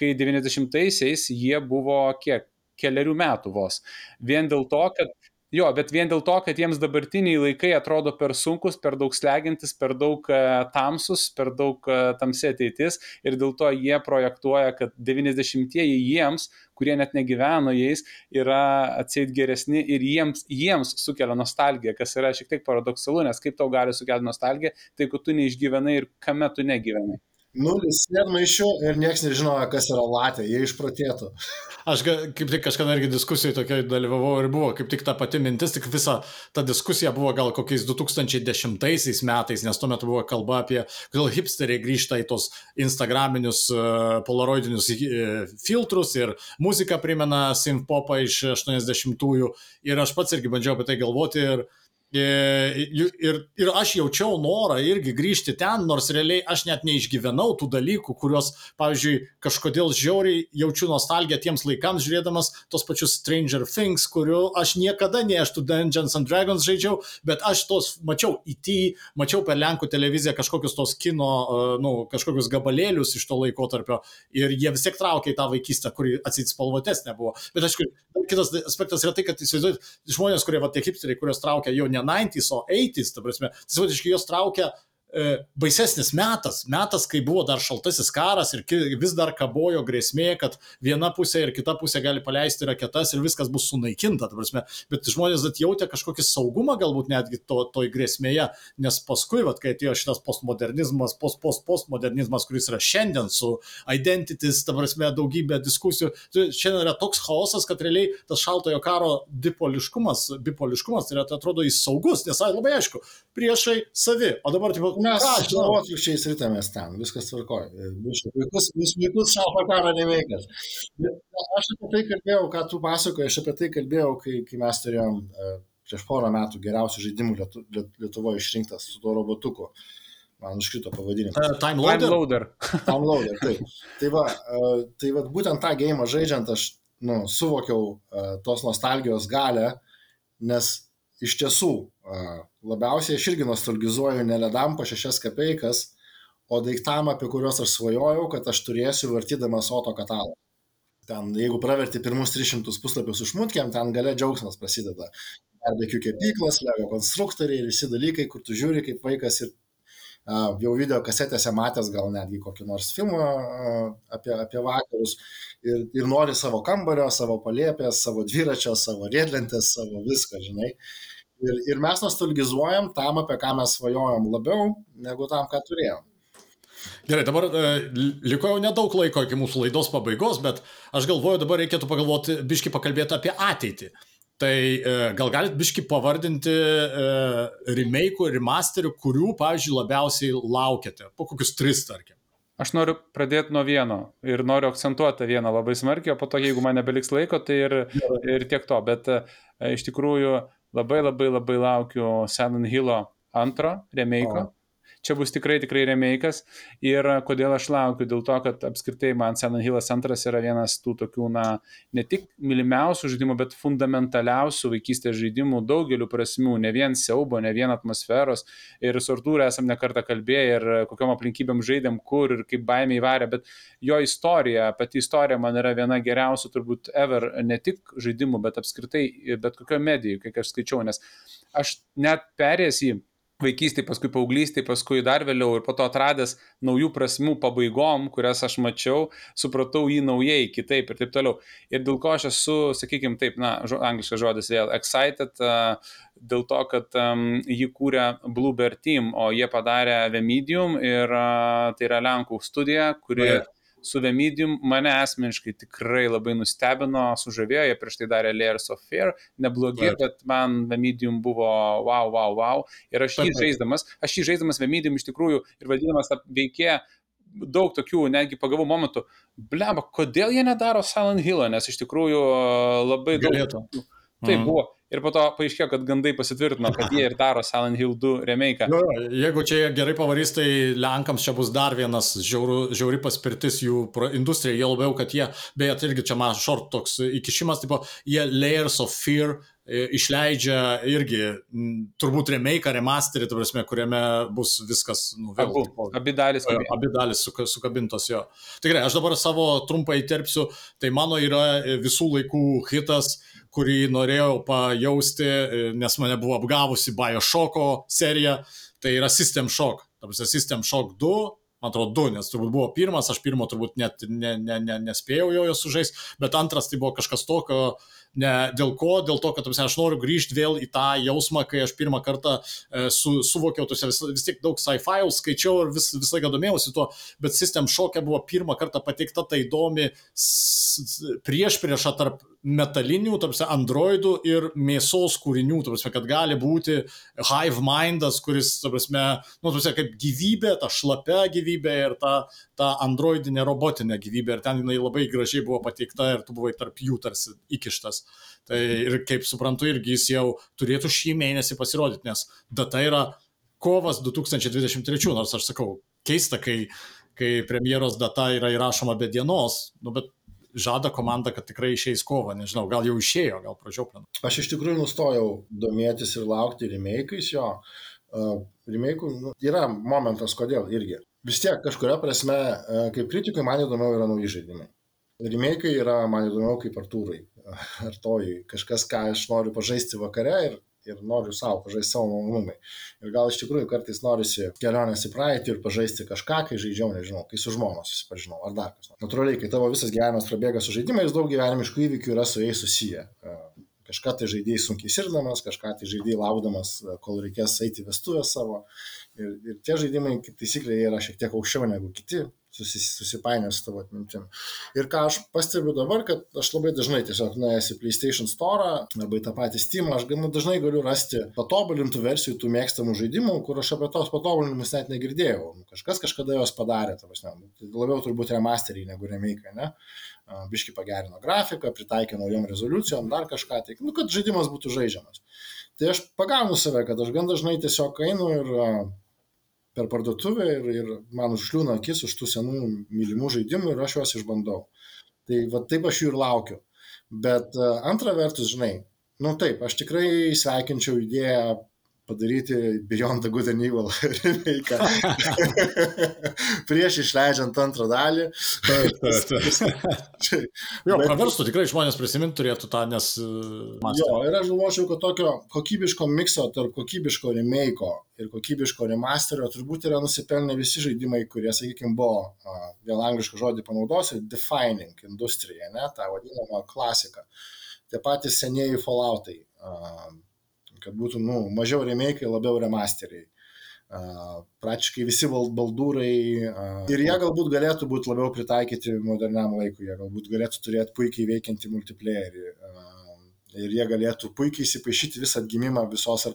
kai 90-aisiais jie buvo kiek keliarių metų vos. Vien dėl to, kad Jo, bet vien dėl to, kad jiems dabartiniai laikai atrodo per sunkus, per daug slegintis, per daug e, tamsus, per daug e, tamsi ateitis ir dėl to jie projektuoja, kad 90-ieji jiems, kurie net negyveno jais, yra atseit geresni ir jiems, jiems sukelia nostalgiją, kas yra šiek tiek paradoksalu, nes kaip tau gali sukelti nostalgiją, tai kad tu neišgyvenai ir kame tu negyvenai. Nulis sėdmaišių ir niekas nežinojo, kas yra latė, jie išpratėtų. Aš kaip tik kažkada irgi diskusijai tokiai dalyvavau ir buvo kaip tik ta pati mintis, tik visa ta diskusija buvo gal kokiais 2010 metais, nes tuo metu buvo kalba apie, kodėl hipsteriai grįžta į tos instagraminius uh, polaroidinius uh, filtrus ir muzika primena synth-popą iš 80-ųjų ir aš pats irgi bandžiau apie tai galvoti ir Ir, ir aš jaučiau norą irgi grįžti ten, nors realiai aš net neišgyvenau tų dalykų, kuriuos, pavyzdžiui, kažkodėl žiauriai jaučiu nostalgiją tiems laikams, žiūrėdamas tos pačius Stranger Things, kurių aš niekada ne aš tų Dungeons and Dragons žaidžiau, bet aš tos mačiau IT, mačiau per Lenkų televiziją kažkokius tos kino, nu, kažkokius gabalėlius iš to laiko tarpio ir jie vis tiek traukė į tą vaikystę, kuri atsitspalvotesnė buvo. Bet aišku, kitas aspektas yra tai, kad įsivaizduojat, žmonės, kurie, va, tie hipsteriai, kuriuos traukia jau ne ne 90s, o 80s, ta prasme, tai savotiškai jos traukia baisesnis metas, metas, kai buvo dar šaltasis karas ir vis dar kabojo grėsmė, kad viena pusė ir kita pusė gali paleisti raketas ir viskas bus sunaikinta, prasme, bet žmonės atjautė kažkokį saugumą galbūt netgi to, toj grėsmėje, nes paskui, vat, kai atėjo šitas postmodernizmas, post, post, postmodernizmas, kuris yra šiandien su identities, ta prasme, daugybė diskusijų, tai šiandien yra toks chaosas, kad realiai tas šaltojo karo dipoliškumas, bipoliškumas, tai tai atrodo, jis saugus, nes labai aišku, priešai savi, o dabar, tipo, Mes atvirkščiai rytamės ten, viskas tvarkoja. Vaikus, vaikus šalpą karą neveikęs. Aš apie tai kalbėjau, ką tu pasakoji, aš apie tai kalbėjau, kai, kai mes turėjom e, prieš porą metų geriausių žaidimų Lietu, Lietuvoje išrinktas su tuo robotuku. Man užkrito pavadinimas. Uh, time loader. Time loader. time loader, taip. Tai va, tai va būtent tą gėjimą žaidžiant aš nu, suvokiau tos nostalgijos galę, nes iš tiesų labiausiai aš irgi nostalgizuoju ne ledam po šešias kapeikas, o daiktam, apie kuriuos aš svajojau, kad aš turėsiu vartydamas Oto katalą. Ten, jeigu praverti pirmus 300 puslapius užmutkiam, ten gale džiaugsmas prasideda. Barbekių kepyklas, lego konstruktoriai ir visi dalykai, kur tu žiūri kaip vaikas ir jau video kasetėse matęs gal netgi kokį nors filmą uh, apie, apie vakarus ir, ir nori savo kambario, savo palėpės, savo dviračio, savo riedlentės, savo viską, žinai. Uh, Ir, ir mes nostalgizuojam tam, apie ką mes svajojom labiau, negu tam, ką turėjom. Gerai, dabar e, liko jau nedaug laiko iki mūsų laidos pabaigos, bet aš galvoju, dabar reikėtų pagalvoti, biški pakalbėti apie ateitį. Tai e, gal galit biški pavardinti e, remake'ų, remasterių, kurių, pavyzdžiui, labiausiai laukiate, po kokius tris, tarkim. Aš noriu pradėti nuo vieno ir noriu akcentuoti vieną labai smarkiai, o po to, jeigu man nebeliks laiko, tai ir, ir tiek to. Bet e, iš tikrųjų, Labai labai labai laukiu Silent Hillo antro remake'o. Čia bus tikrai, tikrai remake'as. Ir kodėl aš laukiu? Dėl to, kad apskritai man Silent Hillas antras yra vienas tų tokių, na, ne tik mylimiausių žaidimų, bet fundamentaliausių vaikystės žaidimų daugeliu prasmių. Ne vien siaubo, ne vien atmosferos. Ir su Artūru esam nekartą kalbėję ir kokiam aplinkybėm žaidėm, kur ir kaip baimė įvarė. Bet jo istorija, pati istorija man yra viena geriausių turbūt ever, ne tik žaidimų, bet apskritai, bet kokio medijų, kiek aš skaičiau. Nes aš net perėjęs į vaikystėje, paskui paauglystėje, paskui dar vėliau ir po to atradęs naujų prasmių pabaigom, kurias aš mačiau, supratau jį naujai, kitaip ir taip toliau. Ir dėl ko aš esu, sakykime, taip, na, angliškas žodis vėl, excited, dėl to, kad jį kūrė Bluebird Team, o jie padarė Vemedium ir tai yra Lenkų studija, kuri... Yeah su Vemedium mane asmeniškai tikrai labai nustebino, sužavėjo, jie prieš tai darė Layers of Fear, neblogi, right. bet man Vemedium buvo wow, wow, wow. Ir aš jį žaisdamas, aš jį žaisdamas Vemedium iš tikrųjų ir vadinamas tą veikėją, daug tokių, netgi pagavų momentų, bleba, kodėl jie nedaro Silent Hill, nes iš tikrųjų labai daug. Galėtų. Tai mm. buvo. Ir po to paaiškėjo, kad gandai pasitvirtino, kad jie ir daro Silent Hill 2 remake. Nu, jeigu čia gerai pavarys, tai Lenkams čia bus dar vienas žiauru, žiauri paspirtis jų industrijai. Jie labiau, kad jie, beje, tai irgi čia man šort toks įkišimas, tipo, jie Layers of Fear išleidžia irgi turbūt remake, remasterį, tu prasme, kuriame bus viskas, nu, vėl. Abu, tipo, abi dalis. Abi dalis sukabintos jo. Tikrai, aš dabar savo trumpą įterpsiu, tai mano yra visų laikų hitas, kurį norėjau pajausti, nes mane buvo apgavusi Bioshocko serija, tai yra System Shock. Tarsi System Shock 2, man atrodo, du, nes turbūt buvo pirmas, aš pirmo turbūt net ne, ne, ne, nespėjau jo sužaisti, bet antras tai buvo kažkas tokio, ne, dėl ko, dėl to, kad tupsi, aš noriu grįžti vėl į tą jausmą, kai aš pirmą kartą e, su, suvokiau, tuose vis, vis tiek daug sci-fi skaičiau ir vis, visą laiką domėjausi tuo, bet System Shock'e buvo pirmą kartą pateikta ta įdomi prieš priešą tarp metalinių, tarsi androidų ir mėsos kūrinių, tarsi, kad gali būti hive mindas, kuris, tarsi, nu, tarsi, kaip gyvybė, ta šlapia gyvybė ir ta, ta androidinė robotinė gyvybė. Ir ten jinai labai gražiai buvo pateikta ir tu buvai tarp jų tarsi įkištas. Tai ir kaip suprantu, irgi jis jau turėtų šį mėnesį pasirodyti, nes data yra kovas 2023, nors aš sakau, keista, kai, kai premjeros data yra įrašoma be dienos, nu, bet žada komanda, kad tikrai išeis kovą, nežinau, gal jau išėjo, gal pražiauplinu. Aš iš tikrųjų nustojau domėtis ir laukti remake'ais jo. Uh, remake'ų nu, yra momentas, kodėl irgi. Vis tiek kažkuria prasme, uh, kaip kritikui, man įdomiau yra nauji žaidimai. Remake'ai yra man įdomiau kaip Artūrai, ar tojui. Kažkas, ką aš noriu pažaisti vakare ir ir noriu savo pažaisti savo malonumai. Ir gal iš tikrųjų kartais norisi kelionės į praeitį ir pažaisti kažką, kai žaidžiau, nežinau, kai su žmona susipažinau, ar dar kas. Natūraliai, kai tavo visas gyvenimas prabėga su žaidimais, daug gyvenimiškų įvykių yra su jais susiję. Kažką tai žaidėjai sunkiai sirdamas, kažką tai žaidėjai laukdamas, kol reikės eiti vestuvės savo. Ir, ir tie žaidimai, kaip taisyklė, yra šiek tiek aukščiau negu kiti, susis, susipainioja su tavo atmintim. Ir ką aš pastebiu dabar, kad aš labai dažnai tiesiog nuėjęs į PlayStation Store arba į tą patį Steam, aš gana dažnai galiu rasti patobulintų versijų tų mėgstamų žaidimų, kur aš apie tos patobulinimus net negirdėjau. Nu, kažkas kažkada juos padarė, tavasne. Tai labiau turbūt remasteriai negu remake, ne? Biški pagerino grafiką, pritaikė naujom rezoliucijom, dar kažką, tai, nu, kad žaidimas būtų žaidžiamas. Tai aš pagaunu save, kad aš gan dažnai tiesiog einu ir per parduotuvę ir, ir man užkliūna akis už tų senų mylimų žaidimų ir aš juos išbandau. Tai va taip aš jų ir laukiu. Bet antra vertus, žinai, nu taip, aš tikrai sveikinčiau idėją padaryti Beyond the Good and Evil remake prieš išleidžiant antrą dalį. Taip, taip, taip. jo, praverstų tikrai žmonės prisiminti turėtų tą, nes... Master. Jo, ir aš galvočiau, kad tokio kokybiško mikso tarp kokybiško remake ir kokybiško remasterio turbūt yra nusipelnę visi žaidimai, kurie, sakykime, buvo, vėl anglišką žodį panaudosiu, defining industriją, ne, tą vadinamą klasiką. Tie patys senieji falloutai. Uh, kad būtų nu, mažiau remake'ai, labiau remasteriai. Uh, praktiškai visi baldūrai uh, ir jie galbūt galėtų būti labiau pritaikyti moderniam laikui, jie galbūt galėtų turėti puikiai veikiantį multiplayerį uh, ir jie galėtų puikiai įsipaišyti visą atgimimą visos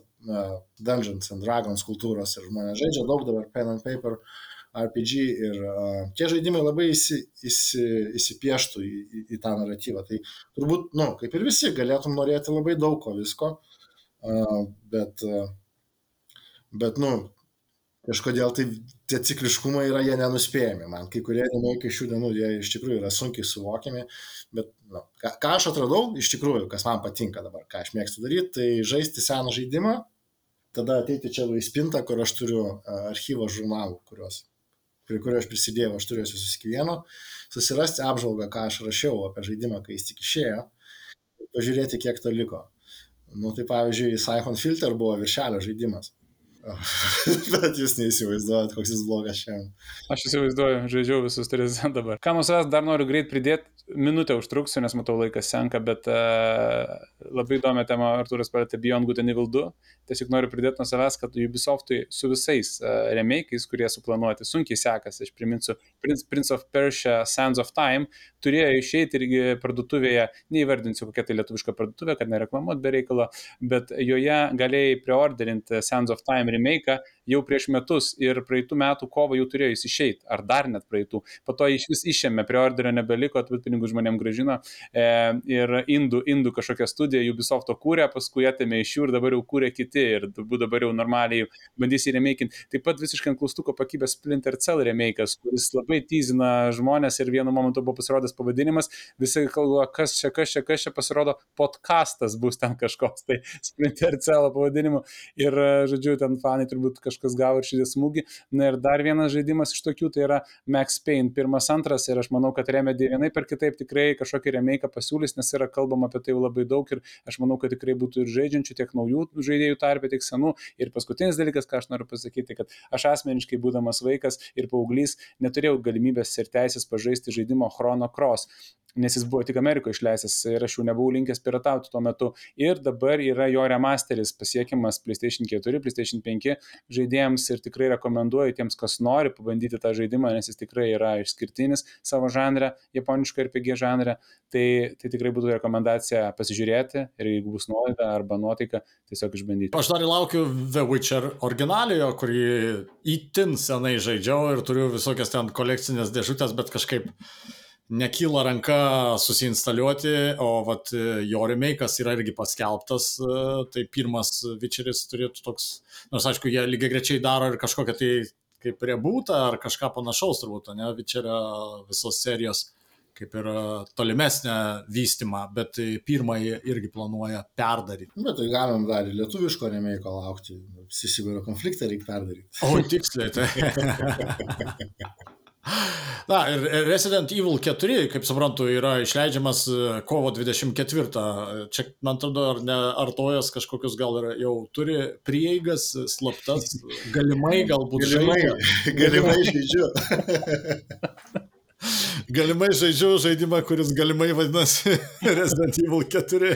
Dungeons and Dragons kultūros ir žmonės žaidžia daug dabar pen and paper RPG ir uh, tie žaidimai labai įsi, įsi, įsipieštų į, į, į tą naratyvą. Tai turbūt, nu, kaip ir visi, galėtum norėti labai daug ko visko, uh, bet, bet, nu, kažkodėl tai tie cikliškumai yra, jie nenuspėjami. Man kai kurie remikai šių dienų, jie iš tikrųjų yra sunkiai suvokiami, bet nu, ką, ką aš atradau, iš tikrųjų, kas man patinka dabar, ką aš mėgstu daryti, tai žaisti seną žaidimą, tada ateiti čia į spintą, kur aš turiu archyvą žurnalų, kurios, prie kurio aš prisidėjau, aš turiu visus iki vieno, susirasti apžvalgą, ką aš rašiau apie žaidimą, kai jis tik išėjo, pažiūrėti, kiek to liko. Nu, tai pavyzdžiui, Siphon Filter buvo viršelio žaidimas. Bet jūs neįsivaizduojat, koks jis blogas šiandien. Aš įsivaizduoju, žaidžiau visus tris dabar. Ką nuo savęs dar noriu greit pridėti, minutę užtruksiu, nes matau laikas senka, bet uh, labai įdomią temą Arturas palėtė Beyond Good and Evil 2. Tiesiog noriu pridėti nuo savęs, kad Ubisoftui su visais uh, remake'ais, kurie suplanuoti, sunkiai sekasi. Aš priminsiu, Prince, Prince of Persia, Sands of Time turėjo išeiti irgi parduotuvėje, neįvardinsiu kokia tai lietuviška parduotuvė, kad nereklamuot be reikalo, bet joje galėjai preorderinti Sands of Time remake jau prieš metus ir praeitų metų kovo jau turėjo jis išeiti, ar dar net praeitų. Po to iš vis išėmė, preorderio nebeliko, tu pinigų žmonėm gražino. E, ir indų, indų kažkokią studiją Ubisofto kūrė, paskui atėmė iš jų ir dabar jau kūrė kiti ir dabar jau normaliai bandys įremeikinti. Taip pat visiškai ant klaustuko pakybės Splinter Cell remake'as, kuris labai teasina žmonės ir vienu momentu buvo pasirodęs pavadinimas, visi kalba, kas čia, kas čia, kas čia pasirodo, podcastas bus ten kažkoks, tai Splinter Cell pavadinimu. Ir, žodžiu, ten fanai turbūt kažkas gavo ir šitą smūgį. Na ir dar vienas žaidimas iš tokių, tai yra Max Payne pirmas, antras ir aš manau, kad Remedy vienai per kitaip tikrai kažkokį remake pasiūlys, nes yra kalbama apie tai labai daug ir aš manau, kad tikrai būtų ir žaidžiančių, tiek naujų žaidėjų tarpe, tiek senų. Ir paskutinis dalykas, ką aš noriu pasakyti, kad aš asmeniškai būdamas vaikas ir paauglys neturėjau galimybės ir teisės pažaisti žaidimo Chrono Cross nes jis buvo tik Amerikoje išleistas ir aš jau nebuvau linkęs piratauti tuo metu. Ir dabar yra jo remasteris pasiekiamas PlayStation 4, PlayStation 5 žaidėjams ir tikrai rekomenduoju tiems, kas nori pabandyti tą žaidimą, nes jis tikrai yra išskirtinis savo žanre, japonišką RPG žanre. Tai, tai tikrai būtų rekomendacija pasižiūrėti ir jeigu bus nuolaida arba nuotaika, tiesiog išbandyti. Aš dar laukiu The Witcher originaliojo, kurį įtin senai žaidžiau ir turiu visokias ten kolekcinės dėžutės, bet kažkaip nekyla ranka susiinstaliuoti, o vat, jo remake'as yra irgi paskelbtas, tai pirmas Witcheris turėtų toks, nors aišku, jie lygiai grečiai daro ir kažkokią tai kaip rebūtą ar kažką panašaus turbūt, ne, Witcherio visos serijos kaip ir tolimesnę vystimą, bet pirmąjį irgi planuoja perdaryti. Bet tai galim dar lietuviško remėjo laukti, Sisibirio konfliktą reikia perdaryti. O, tiksliai, tai. Na ir Resident Evil 4, kaip suprantu, yra išleidžiamas kovo 24. Čia, man atrodo, ar ne Artojas kažkokius gal ir jau turi prieigas, slaptas, galimai galbūt galimai, galimai žaidžiu. galimai žaidžiu žaidimą, kuris galimai vadinasi Resident Evil 4.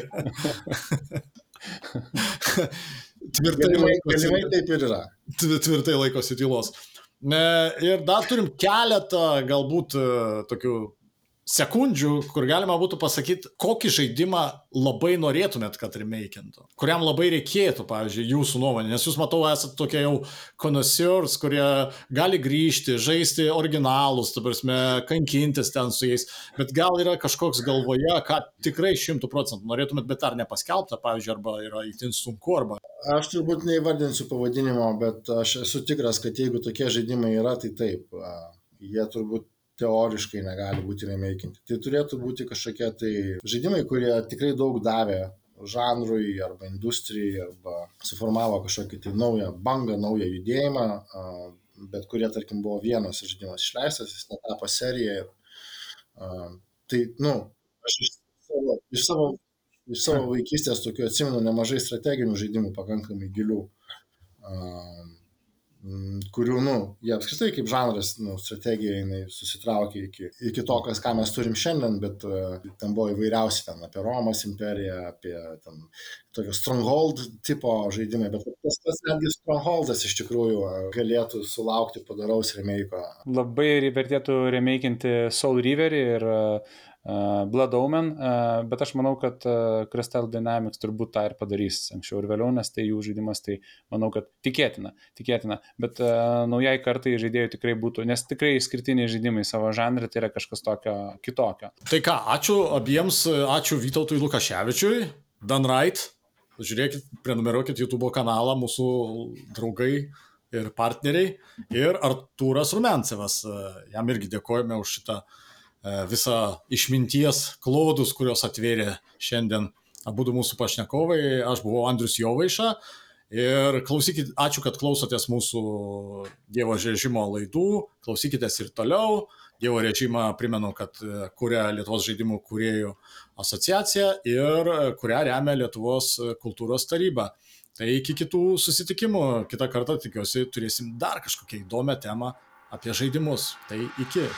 Tvirtai galimai, laikosi, galimai taip ir yra. Tvirtai laikosi tylos. Ir dar turim keletą galbūt e, tokių sekundžių, kur galima būtų pasakyti, kokį žaidimą labai norėtumėt, kad remakintų. Kuriam labai reikėtų, pavyzdžiui, jūsų nuomonė. Nes jūs, matau, esate tokie jau connoisseurs, kurie gali grįžti, žaisti originalus, ta prasme, kankintis ten su jais. Bet gal yra kažkoks galvoje, ką tikrai šimtų procentų norėtumėt, bet ar nepaskelbta, pavyzdžiui, arba yra itin sunku, arba... Aš turbūt neįvardinsiu pavadinimo, bet aš esu tikras, kad jeigu tokie žaidimai yra, tai taip. Jie turbūt teoriškai negali būti remeikinti. Tai turėtų būti kažkokie tai žaidimai, kurie tikrai daug davė žanrui arba industrijai arba suformavo kažkokį tai naują bangą, naują judėjimą, bet kurie, tarkim, buvo vienas žaidimas išleistas, jis netapo serija. Ir, tai, nu, aš iš savo, iš savo, iš savo vaikystės tokių atsimenu nemažai strateginių žaidimų pakankamai gilių. Um, kurių, nu, jie apskritai kaip žanras, nu, strategija, jinai susitraukė iki, iki to, kas, ką mes turim šiandien, bet uh, ten buvo įvairiausi, ten apie Romos imperiją, apie ten tokio stronghold tipo žaidimai, bet tas tas netgi strongholdas iš tikrųjų uh, galėtų sulaukti padaraus remake'o. Labai vertėtų remeikinti Soul Riverį ir uh, Blood Omen, bet aš manau, kad Crystal Dynamics turbūt tą ir padarys anksčiau ir vėliau, nes tai jų žaidimas, tai manau, kad tikėtina, tikėtina, bet naujai kartai žaidėjų tikrai būtų, nes tikrai išskirtiniai žaidimai savo žanrį tai yra kažkas tokio kitokio. Tai ką, ačiū abiems, ačiū Vytautui Lukaševičiui, Dan Wright, žiūrėkit, prenumeruokit YouTube kanalą, mūsų draugai ir partneriai, ir Artūras Rumencevas, jam irgi dėkojame už šitą uh, E, visą išminties klodus, kurios atvėrė šiandien abu mūsų pašnekovai. Aš buvau Andrius Jovaiša. Ir klausykit, ačiū, kad klausotės mūsų Dievo režimo laidų, klausykitės ir toliau. Dievo režimą primenu, kad e, kuria Lietuvos žaidimų kuriejų asociacija ir e, kurią remia Lietuvos kultūros taryba. Tai iki kitų susitikimų, kitą kartą tikiuosi turėsim dar kažkokią įdomią temą apie žaidimus. Tai iki.